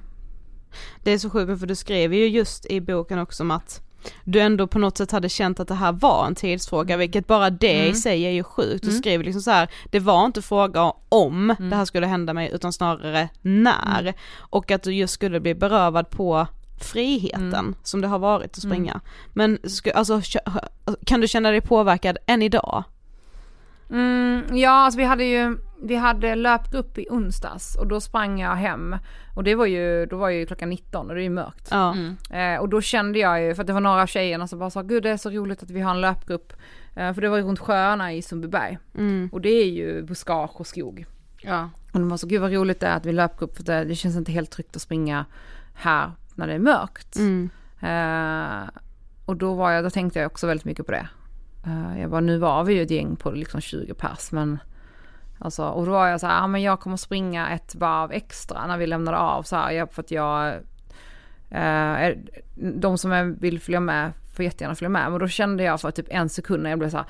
Det är så sjukt för du skrev ju just i boken också om att du ändå på något sätt hade känt att det här var en tidsfråga, vilket bara det i sig är ju sjukt. Du Mm. skriver liksom så här, det var inte fråga om Mm. det här skulle hända mig utan snarare när. Och att du just skulle bli berövad på friheten Mm. som det har varit att springa. Men sku- alltså, kan du känna dig påverkad än idag? Mm, ja, alltså vi hade ju, vi hade löpgrupp i onsdags och då sprang jag hem. Och det var ju, då var ju klockan 19 och det är ju mörkt. Ja. Eh, och då kände jag ju, för att det var några av tjejerna som bara sa, gud det är så roligt att vi har en löpgrupp. Eh, för det var ju runt sjöarna i Sundbyberg. Mm. Och det är ju buskage och skog. Ja. Och de var så, gud vad roligt det är att vi löpgrupp för det, det känns inte helt tryggt att springa här när det är mörkt. Mm. Eh, och då var jag, då tänkte jag också väldigt mycket på det. Eh, jag bara, nu var vi ju ett gäng på liksom 20 pers men Alltså, och då var jag så här, ja men jag kommer springa ett varv extra när vi lämnade av så här, för att jag är, De som vill följa med får jättegärna följa med, men då kände jag för typ en sekund när jag blev så här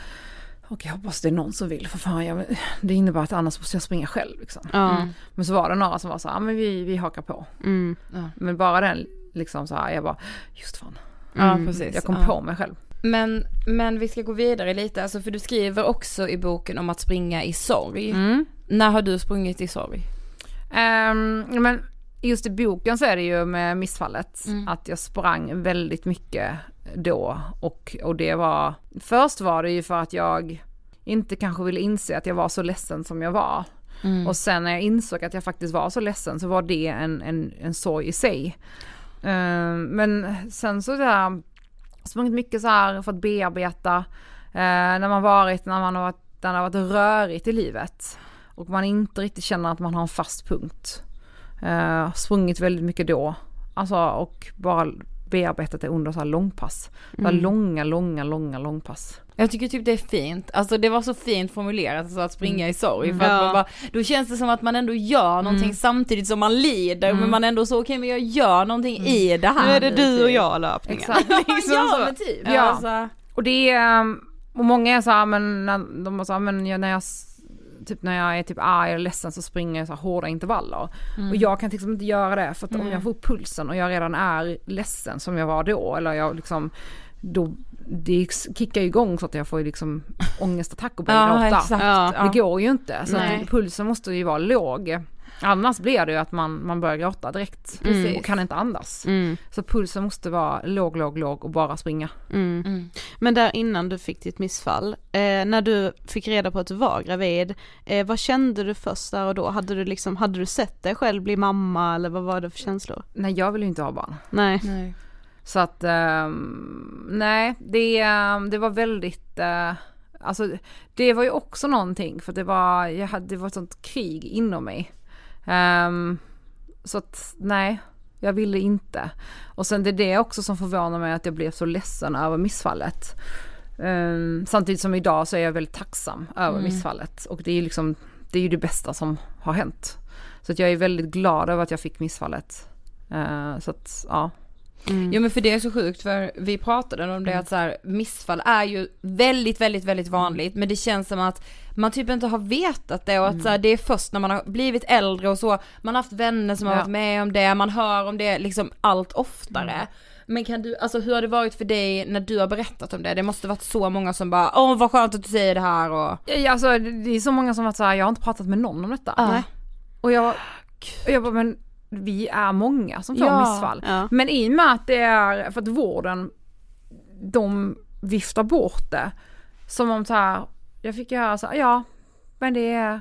Okej, jag hoppas det är någon som vill, för fan jag, det innebär att annars måste jag springa själv liksom. Ja. Men så var det några som var så här, ja men vi, vi hakar på. Mm. Men bara den liksom så här, jag bara, just fan. Ja Mm. precis. Jag kom ja. på mig själv. Men, men vi ska gå vidare lite, alltså för du skriver också i boken om att springa i sorg. Mm. När har du sprungit i sorg? Ehm, men just i boken så är det ju med missfallet Mm. att jag sprang väldigt mycket då och, och det var, först var det ju för att jag inte kanske ville inse att jag var så ledsen som jag var. Och sen när jag insåg att jag faktiskt var så ledsen så var det en, en, en sorg i sig. Ehm, men sen så där, sprungit mycket så här för att bearbeta, eh, när man varit, när man har varit, när det har varit rörigt i livet och man inte riktigt känner att man har en fast punkt. Eh, sprungit väldigt mycket då, alltså och bara bearbetat det under så här långpass. Så här långa, långa, långa långpass. Jag tycker typ det är fint, alltså det var så fint formulerat, alltså att springa i sorg. För Mm. att Ja. man bara, då känns det som att man ändå gör någonting samtidigt som man lider, men man ändå så, okej men jag gör någonting i det här Nu är det du och typ. jag löpningen. Exakt. liksom ja så. men typ. Ja. Alltså, Och det är, um, och många är så här, men de bara så här, men jag, när jag Typ när jag är typ arg eller ledsen så springer jag så hårda intervaller. Och jag kan liksom inte göra det för att om jag får upp pulsen och jag redan är ledsen som jag var då eller jag liksom då det kickar ju igång så att jag får liksom ångestattack och börjar ja gråta. exakt. Ja. Ja. Det går ju inte. Så pulsen måste ju vara låg. Annars blir det ju att man, man börjar gråta direkt Precis. och kan inte andas. Mm. Så pulsen måste vara låg, låg, låg och bara springa. Mm. Mm. Men där innan du fick ditt missfall, eh, när du fick reda på att du var gravid, eh, vad kände du först där och då? Hade du liksom, hade du sett dig själv bli mamma eller vad var det för känslor? Nej jag vill ju inte ha barn. Nej. Nej. Så att, ehm, nej, det, ehm, det var väldigt, eh, alltså det var ju också någonting för det var, jag hade, det var ett sånt krig inom mig. Ehm, så att, nej, jag ville inte. Och sen det är det också som förvånar mig att jag blev så ledsen över missfallet. Ehm, samtidigt som idag så är jag väldigt tacksam över missfallet och det är ju liksom, det är ju det bästa som har hänt. Så att jag är väldigt glad över att jag fick missfallet. Eh, så att, ja. Jo men för det är så sjukt för vi pratade om det att så här, missfall är ju väldigt, väldigt, väldigt vanligt men det känns som att man typ inte har vetat det och att så här, det är först när man har blivit äldre och så, man har haft vänner som har Ja. varit med om det, man hör om det liksom allt oftare. Men kan du, alltså hur har det varit för dig när du har berättat om det? Det måste varit så många som bara, åh vad skönt att du säger det här och... Ja, Alltså det är så många som har varit så här, jag har inte pratat med någon om detta. Ja. Och jag, och jag bara, men vi är många som får Ja. missfall. Ja. Men i och med att det är, för att vården, de viftar bort det. Som om så här, jag fick ju höra så här, ja, men det är,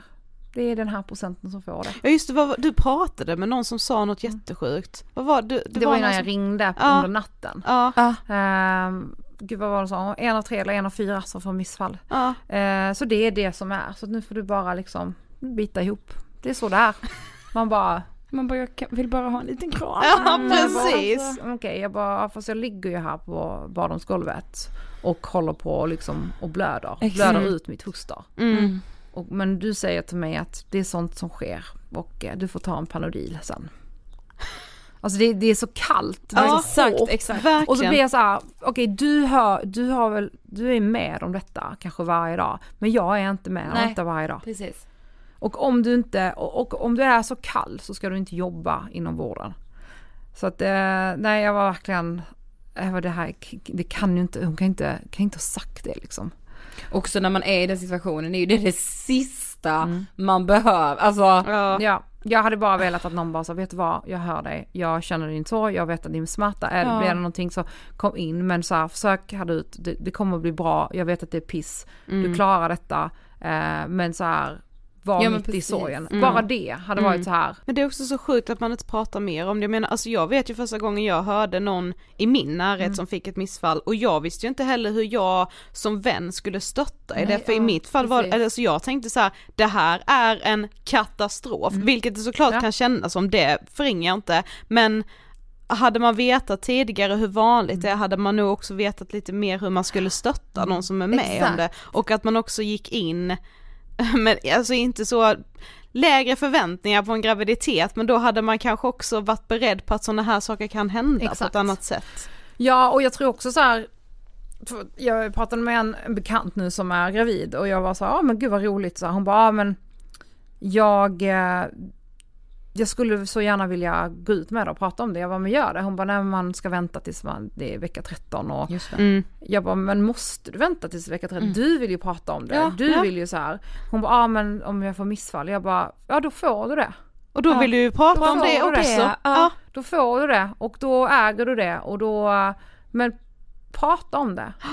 det är den här procenten som får det. Ja just det, vad, du pratade med någon som sa något jättesjukt. Vad var det? Det, var någon innan som- jag ringde Ja. under natten. Ja, Ehm, gud vad var det så? En av tre eller en av fyra som får missfall. ja. Eh, så det är det som är. Så nu får du bara liksom bita ihop. Det är så det är. Man bara... Man bara, jag kan- vill bara ha en liten kram. Ja Mm, precis. alltså, Okej, jag bara, fast jag ligger ju här på badrumsgolvet och håller på liksom och blöder. Exakt. Blöder ut mitt foster. Mm. Och, men du säger till mig att det är sånt som sker och eh, du får ta en Panodil sen. Alltså det, det är så kallt. Det Ja, så exakt, hårt. exakt. Verkligen. Och så blir jag så här, okej du har, du har väl, du är med om detta kanske varje dag. Men jag är inte med om Nej. detta varje dag. Precis. Och om du inte, och, och om du är så kall så ska du inte jobba inom vården. Så att, eh, nej jag var verkligen, jag var det här, det kan ju inte, hon kan inte, kan inte ha sagt det liksom. Också när man är i den situationen är ju det det sista man behöver, alltså. Ja. Ja, jag hade bara velat att någon bara sa, vet du vad, jag hör dig, jag känner din sorg, jag vet att din smärta, är, Ja. blir det någonting så kom in, men så här, försök härda ut, det, det kommer att bli bra, jag vet att det är piss, du klarar detta, eh, men så här, var Ja, mitt i sorgen. Mm. Bara det hade varit så här, Men det är också så sjukt att man inte pratar mer om det. Jag menar, alltså jag vet ju första gången jag hörde någon i min närhet Mm. som fick ett missfall och jag visste ju inte heller hur jag som vän skulle stötta i det. För i ja, mitt fall var precis. alltså jag tänkte så här, det här är en katastrof, vilket det såklart Mm. Ja. kan kännas som, det förringar jag inte. Men hade man vetat tidigare hur vanligt det är, hade man nog också vetat lite mer hur man skulle stötta någon som är med om Exakt. det. Och att man också gick in, men alltså inte så lägre förväntningar på en graviditet men då hade man kanske också varit beredd på att sådana här saker kan hända på Exakt. ett annat sätt. Ja, och jag tror också så här. Jag pratade med en, bekant nu som är gravid och jag var så ja men gud vad roligt. Så här, hon bara, ja men jag, eh, jag skulle så gärna vilja gå ut med det och prata om det. Jag bara, men gör det. Hon bara, nej man ska vänta tills man, det är vecka 13 och Just det. Mm. jag bara, men måste du vänta tills vecka 13? Du vill ju prata om det. Ja, du ja. vill ju så här. Hon bara, ja men om jag får missfall. Jag bara, ja då får du det. Och då Ja. vill du ju prata Då om det också. det. Ja. Då får du det och då äger du det och då, men prata om det.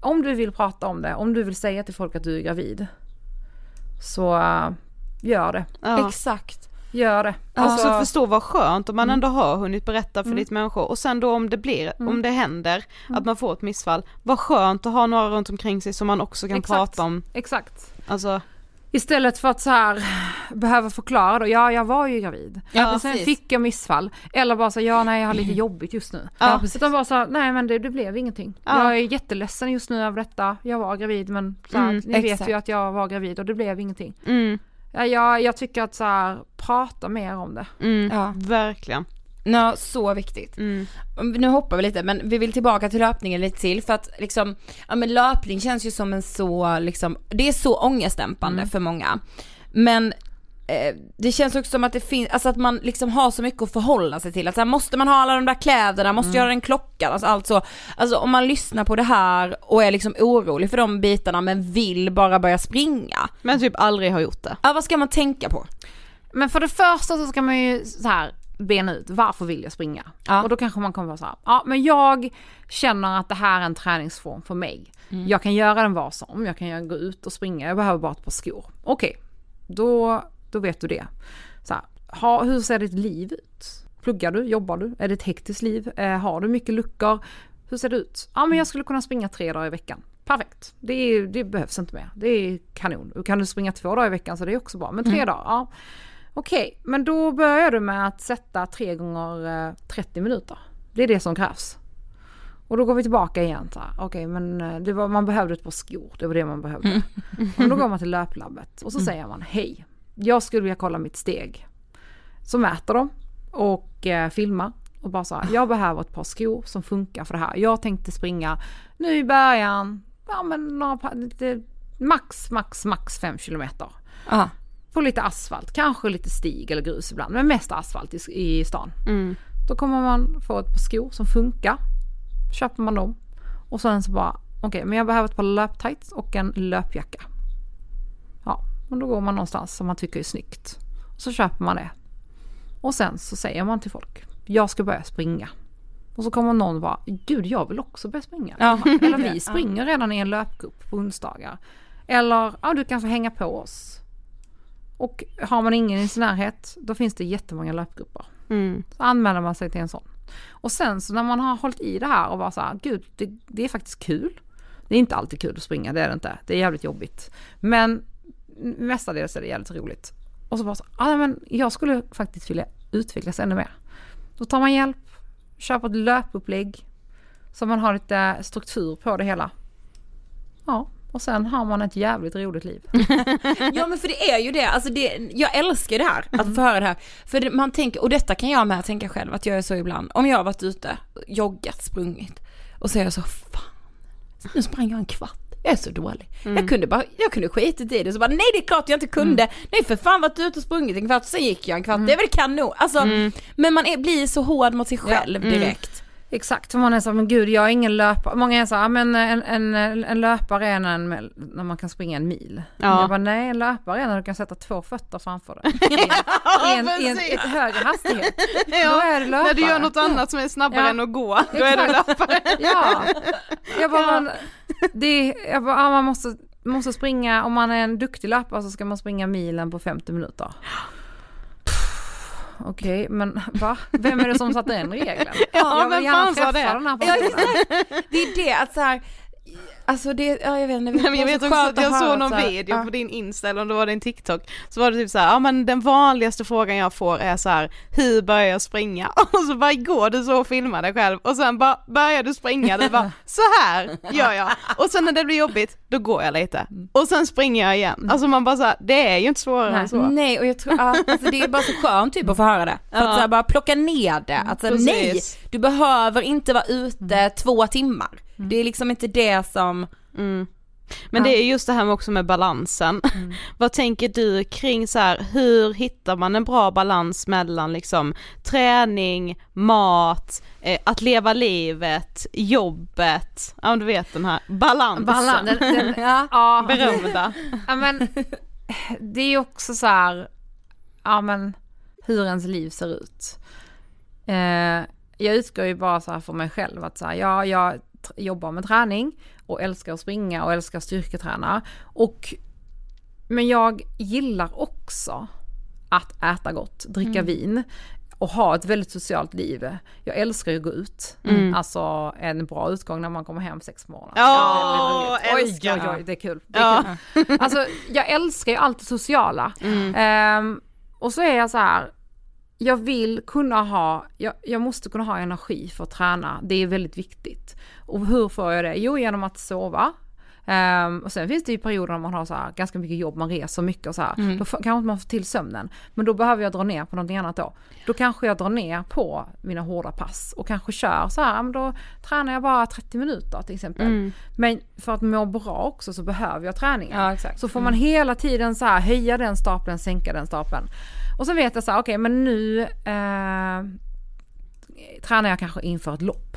Om du vill prata om det, om du vill säga till folk att du är gravid. Så äh, gör det. Ja. Exakt. Gör det. Alltså förstå vad skönt om man ändå har hunnit berätta för Mm. ditt människor och sen då om det blir, om det händer att man får ett missfall, vad skönt att ha några runt omkring sig som man också kan Exakt. prata om, Exakt. alltså Istället för att så här behöva förklara då, ja jag var ju gravid. Ja, men sen precis. fick jag missfall. Eller bara så ja nej jag har lite jobbigt just nu. Ja, precis. Utan bara så här, nej men det, det blev ingenting. Ja. Jag är jätteledsen just nu över detta. Jag var gravid men så här, Mm, ni vet exakt. ju att jag var gravid och det blev ingenting. Mm, Ja, jag, jag tycker att så här, prata mer om det. mm, Ja. verkligen. Ja, så viktigt. Mm. Nu hoppar vi lite men vi vill tillbaka till löpningen lite till för att liksom, ja men löpning känns ju som en så liksom, det är så ångestdämpande för många. Men det känns också som att det finns, alltså att man liksom har så mycket att förhålla sig till. Att så här, måste man ha alla de där kläderna, måste göra den klockan, alltså allt så. Alltså om man lyssnar på det här och är liksom orolig för de bitarna men vill bara börja springa. Men typ aldrig har gjort det. Ja vad ska man tänka på? Men för det första så ska man ju så här bena ut varför vill jag springa? Ja. Och då kanske man kommer vara så här, ja men jag känner att det här är en träningsform för mig. Jag kan göra den var som, jag kan gå ut och springa, jag behöver bara ett par skor. Okej, då, då vet du det. Så här, ha, hur ser ditt liv ut? Pluggar du? Jobbar du? Är det ett hektiskt liv? Eh, har du mycket luckor? Hur ser det ut? Ja men jag skulle kunna springa tre dagar i veckan. Perfekt. Det, är, det behövs inte mer. Det är kanon. Kan du springa två dagar i veckan så det är också bra. Men tre dagar, ja. Okej, men då börjar du med att sätta tre gånger eh, 30 minuter. Det är det som krävs. Och då går vi tillbaka igen. så här, Okej, men eh, det var, man behövde ett par skor. Det var det man behövde. Och då går man till löplabbet och så säger man hej. Jag skulle vilja kolla mitt steg. Så mäter de och eh, filmar. Och bara så här, jag behöver ett par skor som funkar för det här. Jag tänkte springa nu i början, ja men några, lite, max, max, max fem kilometer. Ja. På lite asfalt, kanske lite stig eller grus ibland, men mest asfalt i, i stan. Då kommer man få ett par skor som funkar. Köper man dem. Och sen så bara, okej men jag behöver ett par löptights och en löpjacka. Men då går man någonstans som man tycker är snyggt. Och så köper man det. Och sen så säger man till folk, jag ska börja springa. Och så kommer någon bara, gud jag vill också börja springa. Ja. Eller vi springer redan i en löpgrupp på onsdagar. Eller, ja du kan få hänga på oss. Och har man ingen i sin närhet, då finns det jättemånga löpgrupper. Mm. Så anmäler man sig till en sån. Och sen så när man har hållit i det här och bara så här, gud det, det är faktiskt kul. Det är inte alltid kul att springa, det är det inte. Det är jävligt jobbigt. Men mestadels är det jävligt roligt. Och så bara så, ja men jag skulle faktiskt vilja utvecklas ännu mer. Då tar man hjälp, köper ett löpupplägg. Så man har lite struktur på det hela. Ja, och sen har man ett jävligt roligt liv. Ja men för det är ju det, alltså det, jag älskar det här, att få höra det här. För det, man tänker, och detta kan jag med tänka själv, att jag är så ibland, om jag har varit ute, joggat, sprungit, och så är jag så, fan, nu sprang jag en kvart. Jag är så dålig. Jag kunde bara, jag kunde skitit i det. Så bara nej det är klart jag inte kunde. Nej för fan varit ute och sprungit en kvart, sen gick jag en kvart, det är väl kanon. Alltså, men man är, blir så hård mot sig själv direkt. Exakt, för man är så men gud jag är ingen löpare. Många är så ja, men en, en, en löpare är en, när man kan springa en mil. Ja. Jag bara nej, en löpare är när du kan sätta två fötter framför dig. I en, i en, en högre hastighet. Då är det löpare. När du gör något annat som är snabbare Ja. än att gå, då är du löpare. Ja. Jag bara, man, det, jag bara ja, man måste, måste springa, om man är en duktig löpare så ska man springa milen på 50 minuter. Okej, men va? Vem är det som satte den regeln? Ja, jag vill gärna träffa det? den här Ja, personen. Det är det, att så här, alltså det, ja jag vet inte. Nej, men jag vet så också att jag såg någon så video ja. på din Insta eller om det var din TikTok Så var det typ så här, ja men den vanligaste frågan jag får är så här, hur börjar jag springa? Och så bara går du så och filmar dig själv och sen bara börjar du springa, det bara så här gör jag och sen när det blir jobbigt då går jag lite och sen springer jag igen. Alltså man bara så här, det är ju inte svårare än så. Nej och jag tror, ja, alltså det är bara så skönt typ att få höra det. För att så bara plocka ner det, att så här, nej, Precis. du behöver inte vara ute två timmar. Det är liksom inte det som, Mm. Men det är just det här med också med balansen. Vad tänker du kring så här, hur hittar man en bra balans mellan liksom träning, mat, eh, att leva livet, jobbet, ja du vet den här balansen. Balans, den, den, ja, ja, Berömda. ja men det är ju också så här, ja men hur ens liv ser ut. Eh, jag utgår ju bara så här för mig själv att så här, ja, jag jobbar med träning och älskar att springa och älskar att styrketräna. Och, men jag gillar också att äta gott, dricka vin och ha ett väldigt socialt liv. Jag älskar ju att gå ut. Alltså en bra utgång när man kommer hem sex på morgonen. Ja, Det. Oj, oj, oj, det är kul. Det är Ja. kul. Alltså jag älskar ju allt det sociala. Ehm, och så är jag så här, jag vill kunna ha, jag, jag måste kunna ha energi för att träna. Det är väldigt viktigt. Och hur får jag det? Jo, genom att sova. Ehm, och sen finns det ju perioder när man har så här, ganska mycket jobb, man reser mycket och så här. Då får, kanske inte man får till sömnen. Men då behöver jag dra ner på någonting annat då. Då kanske jag drar ner på mina hårda pass och kanske kör så här, men då tränar jag bara 30 minuter till exempel. Men för att må bra också så behöver jag träningen. Ja. Så får man hela tiden så här höja den stapeln, sänka den stapeln. Och så vet jag så här, okej men nu eh, tränar jag kanske inför ett lopp.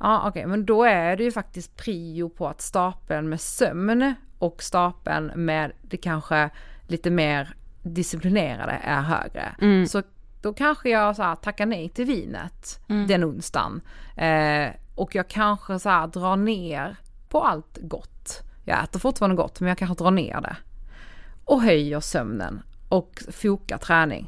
Ja okej, men då är det ju faktiskt prio på att stapeln med sömn och stapeln med det kanske lite mer disciplinerade är högre. Så då kanske jag så här tackar nej till vinet den onsdagen. Eh, och jag kanske så här drar ner på allt gott. Jag äter fortfarande gott men jag kanske drar ner det. Och höjer sömnen och fokar träning.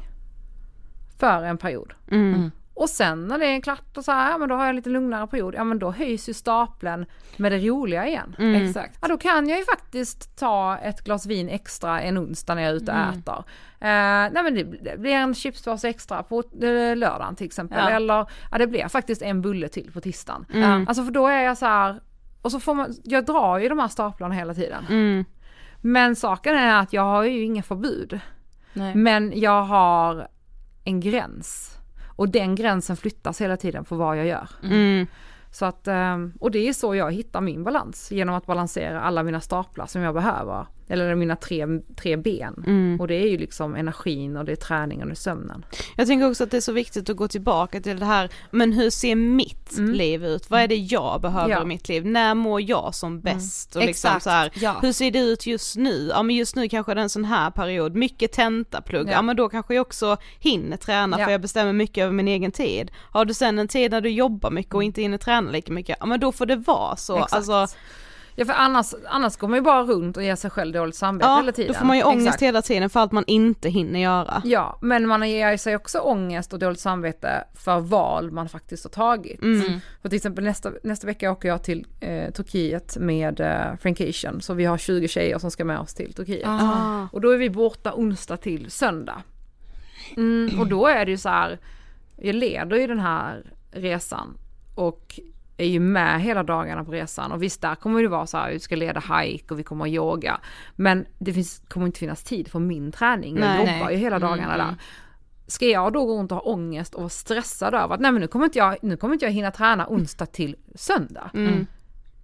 för en period. Mm. Och sen när det är klart och så här, ja men då har jag lite lugnare period, ja men då höjs ju stapeln med det roliga igen. Mm. Exakt. Ja då kan jag ju faktiskt ta ett glas vin extra en onsdag när jag är ute och Mm. äter. Eh, nej men det, det blir en chipspåse extra på eh, lördagen till exempel. Ja. Eller ja det blir faktiskt en bulle till på tisdagen. Mm. Alltså för då är jag så här, och så får man, jag drar ju de här staplarna hela tiden. Mm. Men saken är att jag har ju inga förbud. Nej. Men jag har en gräns. Och den gränsen flyttas hela tiden på vad jag gör. Mm. Så att, ehm, och det är så jag hittar min balans. Genom att balansera alla mina staplar som jag behöver. Eller mina tre, tre ben. Mm. Och det är ju liksom energin och det är träningen och det är sömnen. Jag tänker också att det är så viktigt att gå tillbaka till det här, men hur ser mitt Mm. liv ut? Vad är det jag behöver Ja. i mitt liv? När mår jag som bäst? Och liksom Exakt, så här, ja. hur ser det ut just nu? Ja men just nu kanske det är en sån här period, mycket tentaplugg, ja, Ja. men då kanske jag också hinner träna Ja. för jag bestämmer mycket över min egen tid. Har du sen en tid när du jobbar mycket och inte hinner träna lika mycket, ja men då får det vara så. Exakt. Alltså, Ja för annars, annars går man ju bara runt och ger sig själv dåligt samvete ja, hela tiden. då får man ju ångest Exakt. hela tiden för allt man inte hinner göra. Ja, men man ger sig också ångest och dåligt samvete för val man faktiskt har tagit. Mm. För till exempel nästa, nästa vecka åker jag till eh, Turkiet med eh, Frankation. Så vi har 20 tjejer som ska med oss till Turkiet. Ah. Och då är vi borta onsdag till söndag. Mm, och då är det ju så här, jag leder ju den här resan och är ju med hela dagarna på resan och visst där kommer det vara så här, vi ska leda hike och vi kommer att yoga. Men det finns, kommer inte finnas tid för min träning, jag jobbar ju hela dagarna Mm, där. Ska jag då gå runt och ha ångest och vara stressad över att nej men nu kommer inte jag, nu kommer inte jag hinna träna onsdag till söndag. Mm.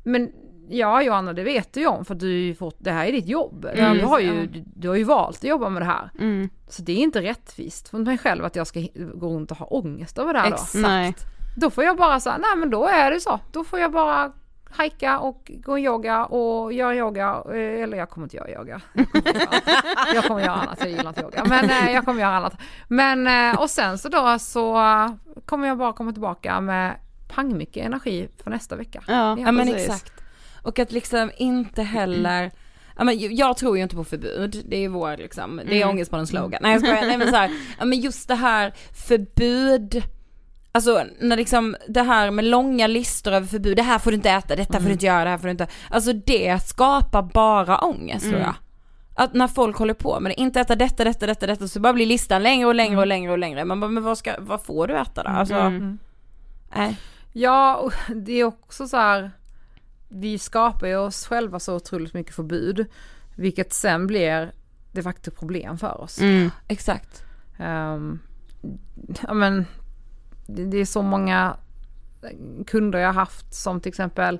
Men ja Johanna det vet du ju om för du fått, det här är ditt jobb. Ja, du, har ju, du, du har ju valt att jobba med det här. Mm. Så det är inte rättvist för mig själv att jag ska gå runt och ha ångest över det här då. Exakt. Då får jag bara säga, nej men då är det så. Då får jag bara hajka och gå yoga och göra yoga. eh, Eller jag kommer inte göra yoga. Jag kommer göra, jag kommer göra annat, jag gillar inte yoga. Men eh, jag kommer göra annat. Men eh, och sen så då så kommer jag bara komma tillbaka med pangmycket energi för nästa vecka. Ja, Ja men exakt. Och att liksom inte heller, ja, men ju- jag tror ju inte på förbud, det är vår liksom, det är Mm. ångest på den slogan. Nej jag skojar, nej men så här, ja men just det här förbud, alltså när liksom det här med långa listor över förbud, det här får du inte äta, detta får du inte göra, det här får du inte, alltså det skapar bara ångest tror jag. Att när folk håller på med det, inte äta detta, detta, detta, detta, så bara blir listan längre och längre och längre och längre. Man bara, men vad ska, vad får du äta då? Alltså, Mm. nej. Ja, och det är också så här. Vi skapar ju oss själva så otroligt mycket förbud. Vilket sen blir de facto problem för oss. Mm. Exakt. Ehm, ja men det, är så många kunder jag haft som till exempel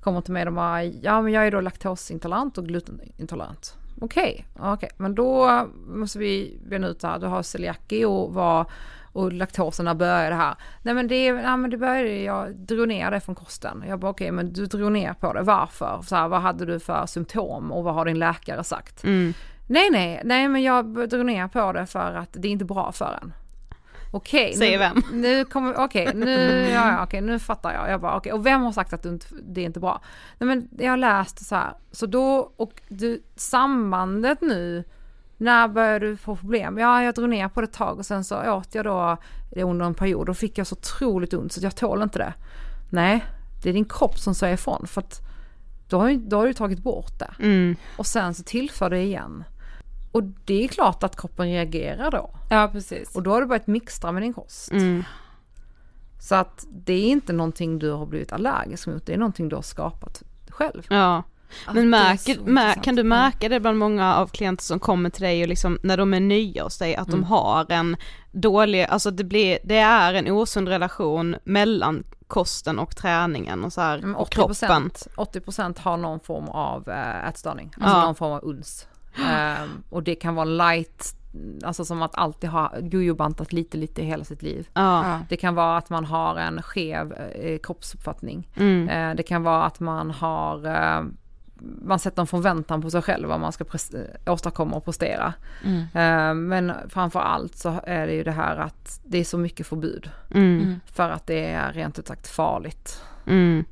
kommer till mig och bara ja men jag är då laktosintolerant och glutenintolerant. Okej, okej men då måste vi bena ut det här. Du har celiaki och vad och laktosen, när började det här? Nej men det, ja, men det började, jag drog ner det från kosten. Jag bara okej men du drog ner på det, varför? Så här, vad hade du för symptom och vad har din läkare sagt? Mm. Nej, nej, nej men jag drog ner på det för att det är inte bra för en. Okej. Säger nu, vem? Nu kommer, okej, nu, ja, ja, okej, nu fattar jag. Jag bara, okej, och vem har sagt att inte, det är inte bra? Nej men jag har läst så här, så då, och du, sambandet nu, när började du få problem? Ja, jag drog ner på det ett tag och sen så åt jag då det under en period och fick jag så otroligt ont så jag tål inte det. Nej, det är din kropp som säger ifrån för att då har, då har du tagit bort det Mm. och sen så tillför det igen. Och det är klart att kroppen reagerar då. Ja precis. Och då har du börjat mixtra med din kost. Mm. Så att det är inte någonting du har blivit allergisk mot, det är någonting du har skapat själv. Ja. Ja, Men märker, mär, kan du märka det bland många av klienter som kommer till dig och liksom när de är nya hos dig att de har en dålig, alltså det blir, det är en osund relation mellan kosten och träningen och så här, Men och kroppen. 80% har någon form av äh, ätstörning, alltså Ja. någon form av uns. Ehm, och det kan vara light, alltså som att alltid ha jojobantat lite lite i hela sitt liv. Ja. Det kan vara att man har en skev eh, kroppsuppfattning. Mm. Eh, det kan vara att man har eh, man sätter en förväntan på sig själv vad man ska eh, åstadkomma och prestera. Mm. Eh, men framför allt så är det ju det här att det är så mycket förbud. Mm. För att det är rent ut sagt farligt. Mm.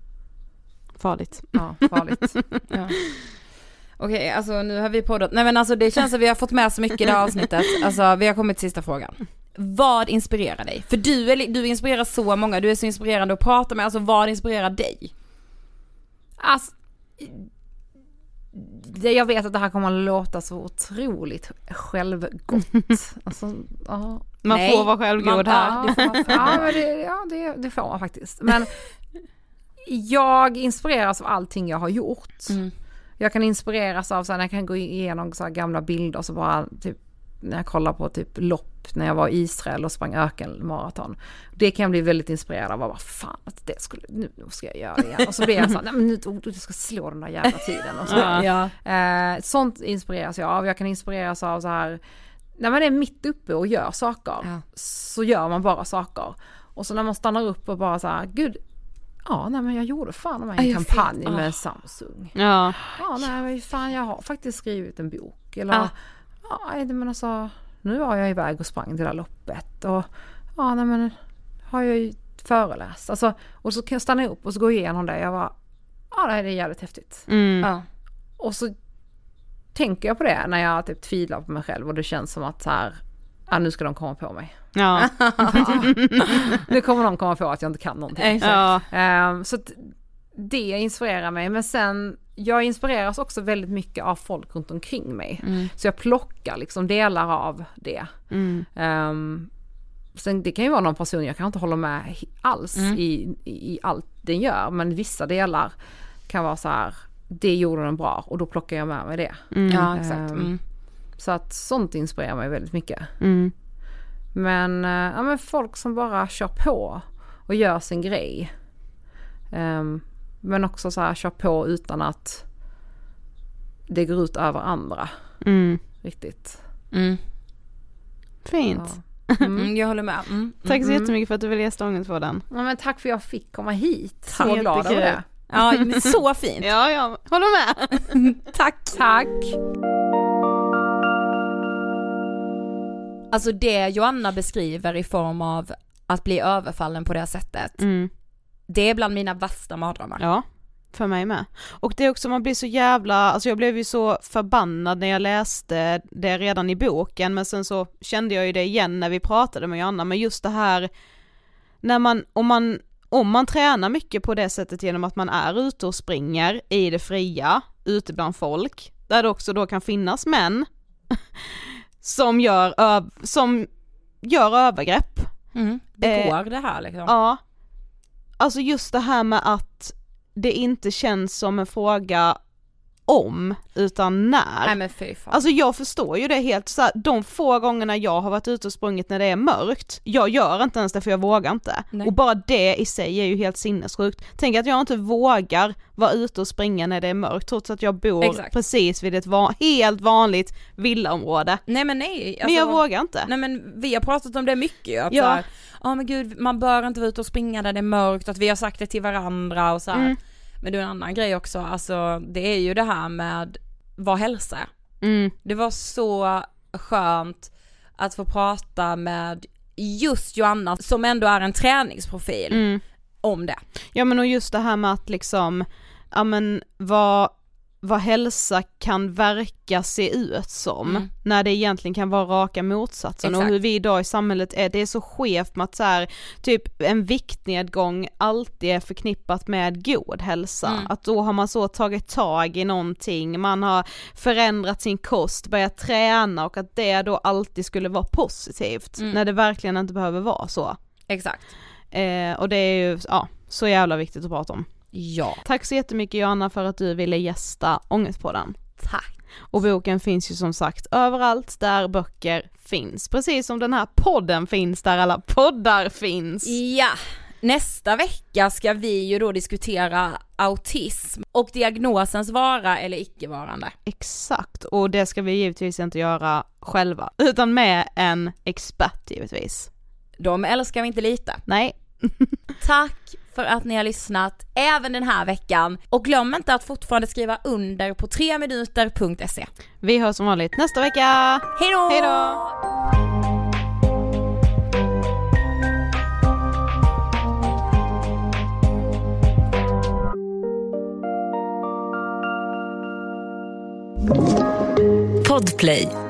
Farligt. Ja, farligt. Ja. Okej, alltså nu har vi poddat, nej men alltså det känns som vi har fått med så mycket i det här avsnittet. Alltså vi har kommit till sista frågan. vad inspirerar dig? För du, är, du inspirerar så många, du är så inspirerande att prata med, alltså vad inspirerar dig? Alltså, det, jag vet att det här kommer att låta så otroligt självgott. alltså, ja. Man Nej, får vara självgod man- här. ja, det får ja, men det, ja det, det får man faktiskt. Men jag inspireras av allting jag har gjort. Mm. Jag kan inspireras av så här, när jag kan gå igenom så gamla bilder så bara typ när jag kollar på typ lopp när jag var i Israel och sprang ökenmaraton. Det kan jag bli väldigt inspirerad av. Bara, fan att det skulle, nu ska jag göra det igen. Och så blir jag så här, nej men nu, oh, du ska slå den där jävla tiden. Och så. Ja. Eh, sånt inspireras jag av. Jag kan inspireras av så här, när man är mitt uppe och gör saker Ja. så gör man bara saker. Och så när man stannar upp och bara så här, gud, ja nej men jag gjorde fan Ja, en kampanj Ah. med Samsung. Ja. Ja nej men fan jag har faktiskt skrivit en bok. Eller Ja. ja, nej, men alltså nu var jag iväg och sprang det där loppet. Och ja nej men har jag ju föreläst. Alltså, och så kan jag stanna upp och så gå igenom det. Jag var ja det här är jävligt häftigt. Mm. Ja. Och så tänker jag på det när jag typ tvivlar på mig själv och det känns som att så här, ja nu ska de komma på mig. Ja. Nu kommer de komma på att jag inte kan någonting. ja. Ehm, så att det inspirerar mig. Men sen, jag inspireras också väldigt mycket av folk runt omkring mig. Så jag plockar liksom delar av det. Mm. Ehm, sen det kan ju vara någon person jag kan inte hålla med alls i, i, i allt den gör. Men vissa delar kan vara så här, det gjorde den bra och då plockar jag med mig det. ja, exakt. Mm. Så att sånt inspirerar mig väldigt mycket. Mm. Men, eh, ja, men folk som bara kör på och gör sin grej. Ehm, men också så här kör på utan att det går ut över andra. Mm. Riktigt. Mm. Fint. Ja. Mm, jag håller med. Mm. Tack så jättemycket för att du ville gästa Ångestpodden. Ja, men tack för att jag fick komma hit. Så Tack. glad över det. Ja, så fint. Ja, ja, håller med. Tack. Tack. Alltså det Joanna beskriver i form av att bli överfallen på det sättet. Mm. Det är bland mina värsta mardrömmar. Ja, för mig med. Och det är också, man blir så jävla, alltså jag blev ju så förbannad när jag läste det redan i boken, men sen så kände jag ju det igen när vi pratade med Joanna, men just det här, när man, om man, om man tränar mycket på det sättet genom att man är ute och springer i det fria, ute bland folk, där det också då kan finnas män som gör, som gör övergrepp Mm. Begår det här liksom. Ja. Alltså just det här med att det inte känns som en fråga om, utan när. Nej men fy fan. Alltså jag förstår ju det helt så här, de få gångerna jag har varit ute och sprungit när det är mörkt, jag gör inte ens det för jag vågar inte. Nej. Och bara det i sig är ju helt sinnessjukt. Tänk att jag inte vågar vara ute och springa när det är mörkt trots att jag bor Exakt. precis vid ett va- helt vanligt villaområde. nej men nej. Men jag alltså- vågar inte. Nej men vi har pratat om det mycket att Ja. ja. ja men gud man bör inte vara ute och springa där det är mörkt, att vi har sagt det till varandra och så. Mm. Men det är en annan grej också, alltså det är ju det här med vad hälsa. Mm. Det var så skönt att få prata med just Joanna som ändå är en träningsprofil Mm. om det. Ja men och just det här med att liksom, ja men vad, vad hälsa kan verka se ut som, Mm. när det egentligen kan vara raka motsatsen och Exakt. hur vi idag i samhället är, det är så skevt med att så här, typ en viktnedgång alltid är förknippat med god hälsa, Mm. att då har man så tagit tag i någonting, man har förändrat sin kost, börjat träna och att det då alltid skulle vara positivt, Mm. när det verkligen inte behöver vara så. Exakt. Eh, och det är ju, ja, så jävla viktigt att prata om. Ja. Tack så jättemycket Johanna för att du ville gästa Ångestpodden. Tack. Och boken finns ju som sagt överallt där böcker finns, precis som den här podden finns där alla poddar finns. Ja, nästa vecka ska vi ju då diskutera autism och diagnosens vara eller icke-varande. Exakt, och det ska vi givetvis inte göra själva, utan med en expert givetvis. De älskar vi inte lite. Nej, Tack för att ni har lyssnat även den här veckan och glöm inte att fortfarande skriva under på 3minuter.se. vi hörs som vanligt nästa vecka! Hejdå! Hejdå! Podplay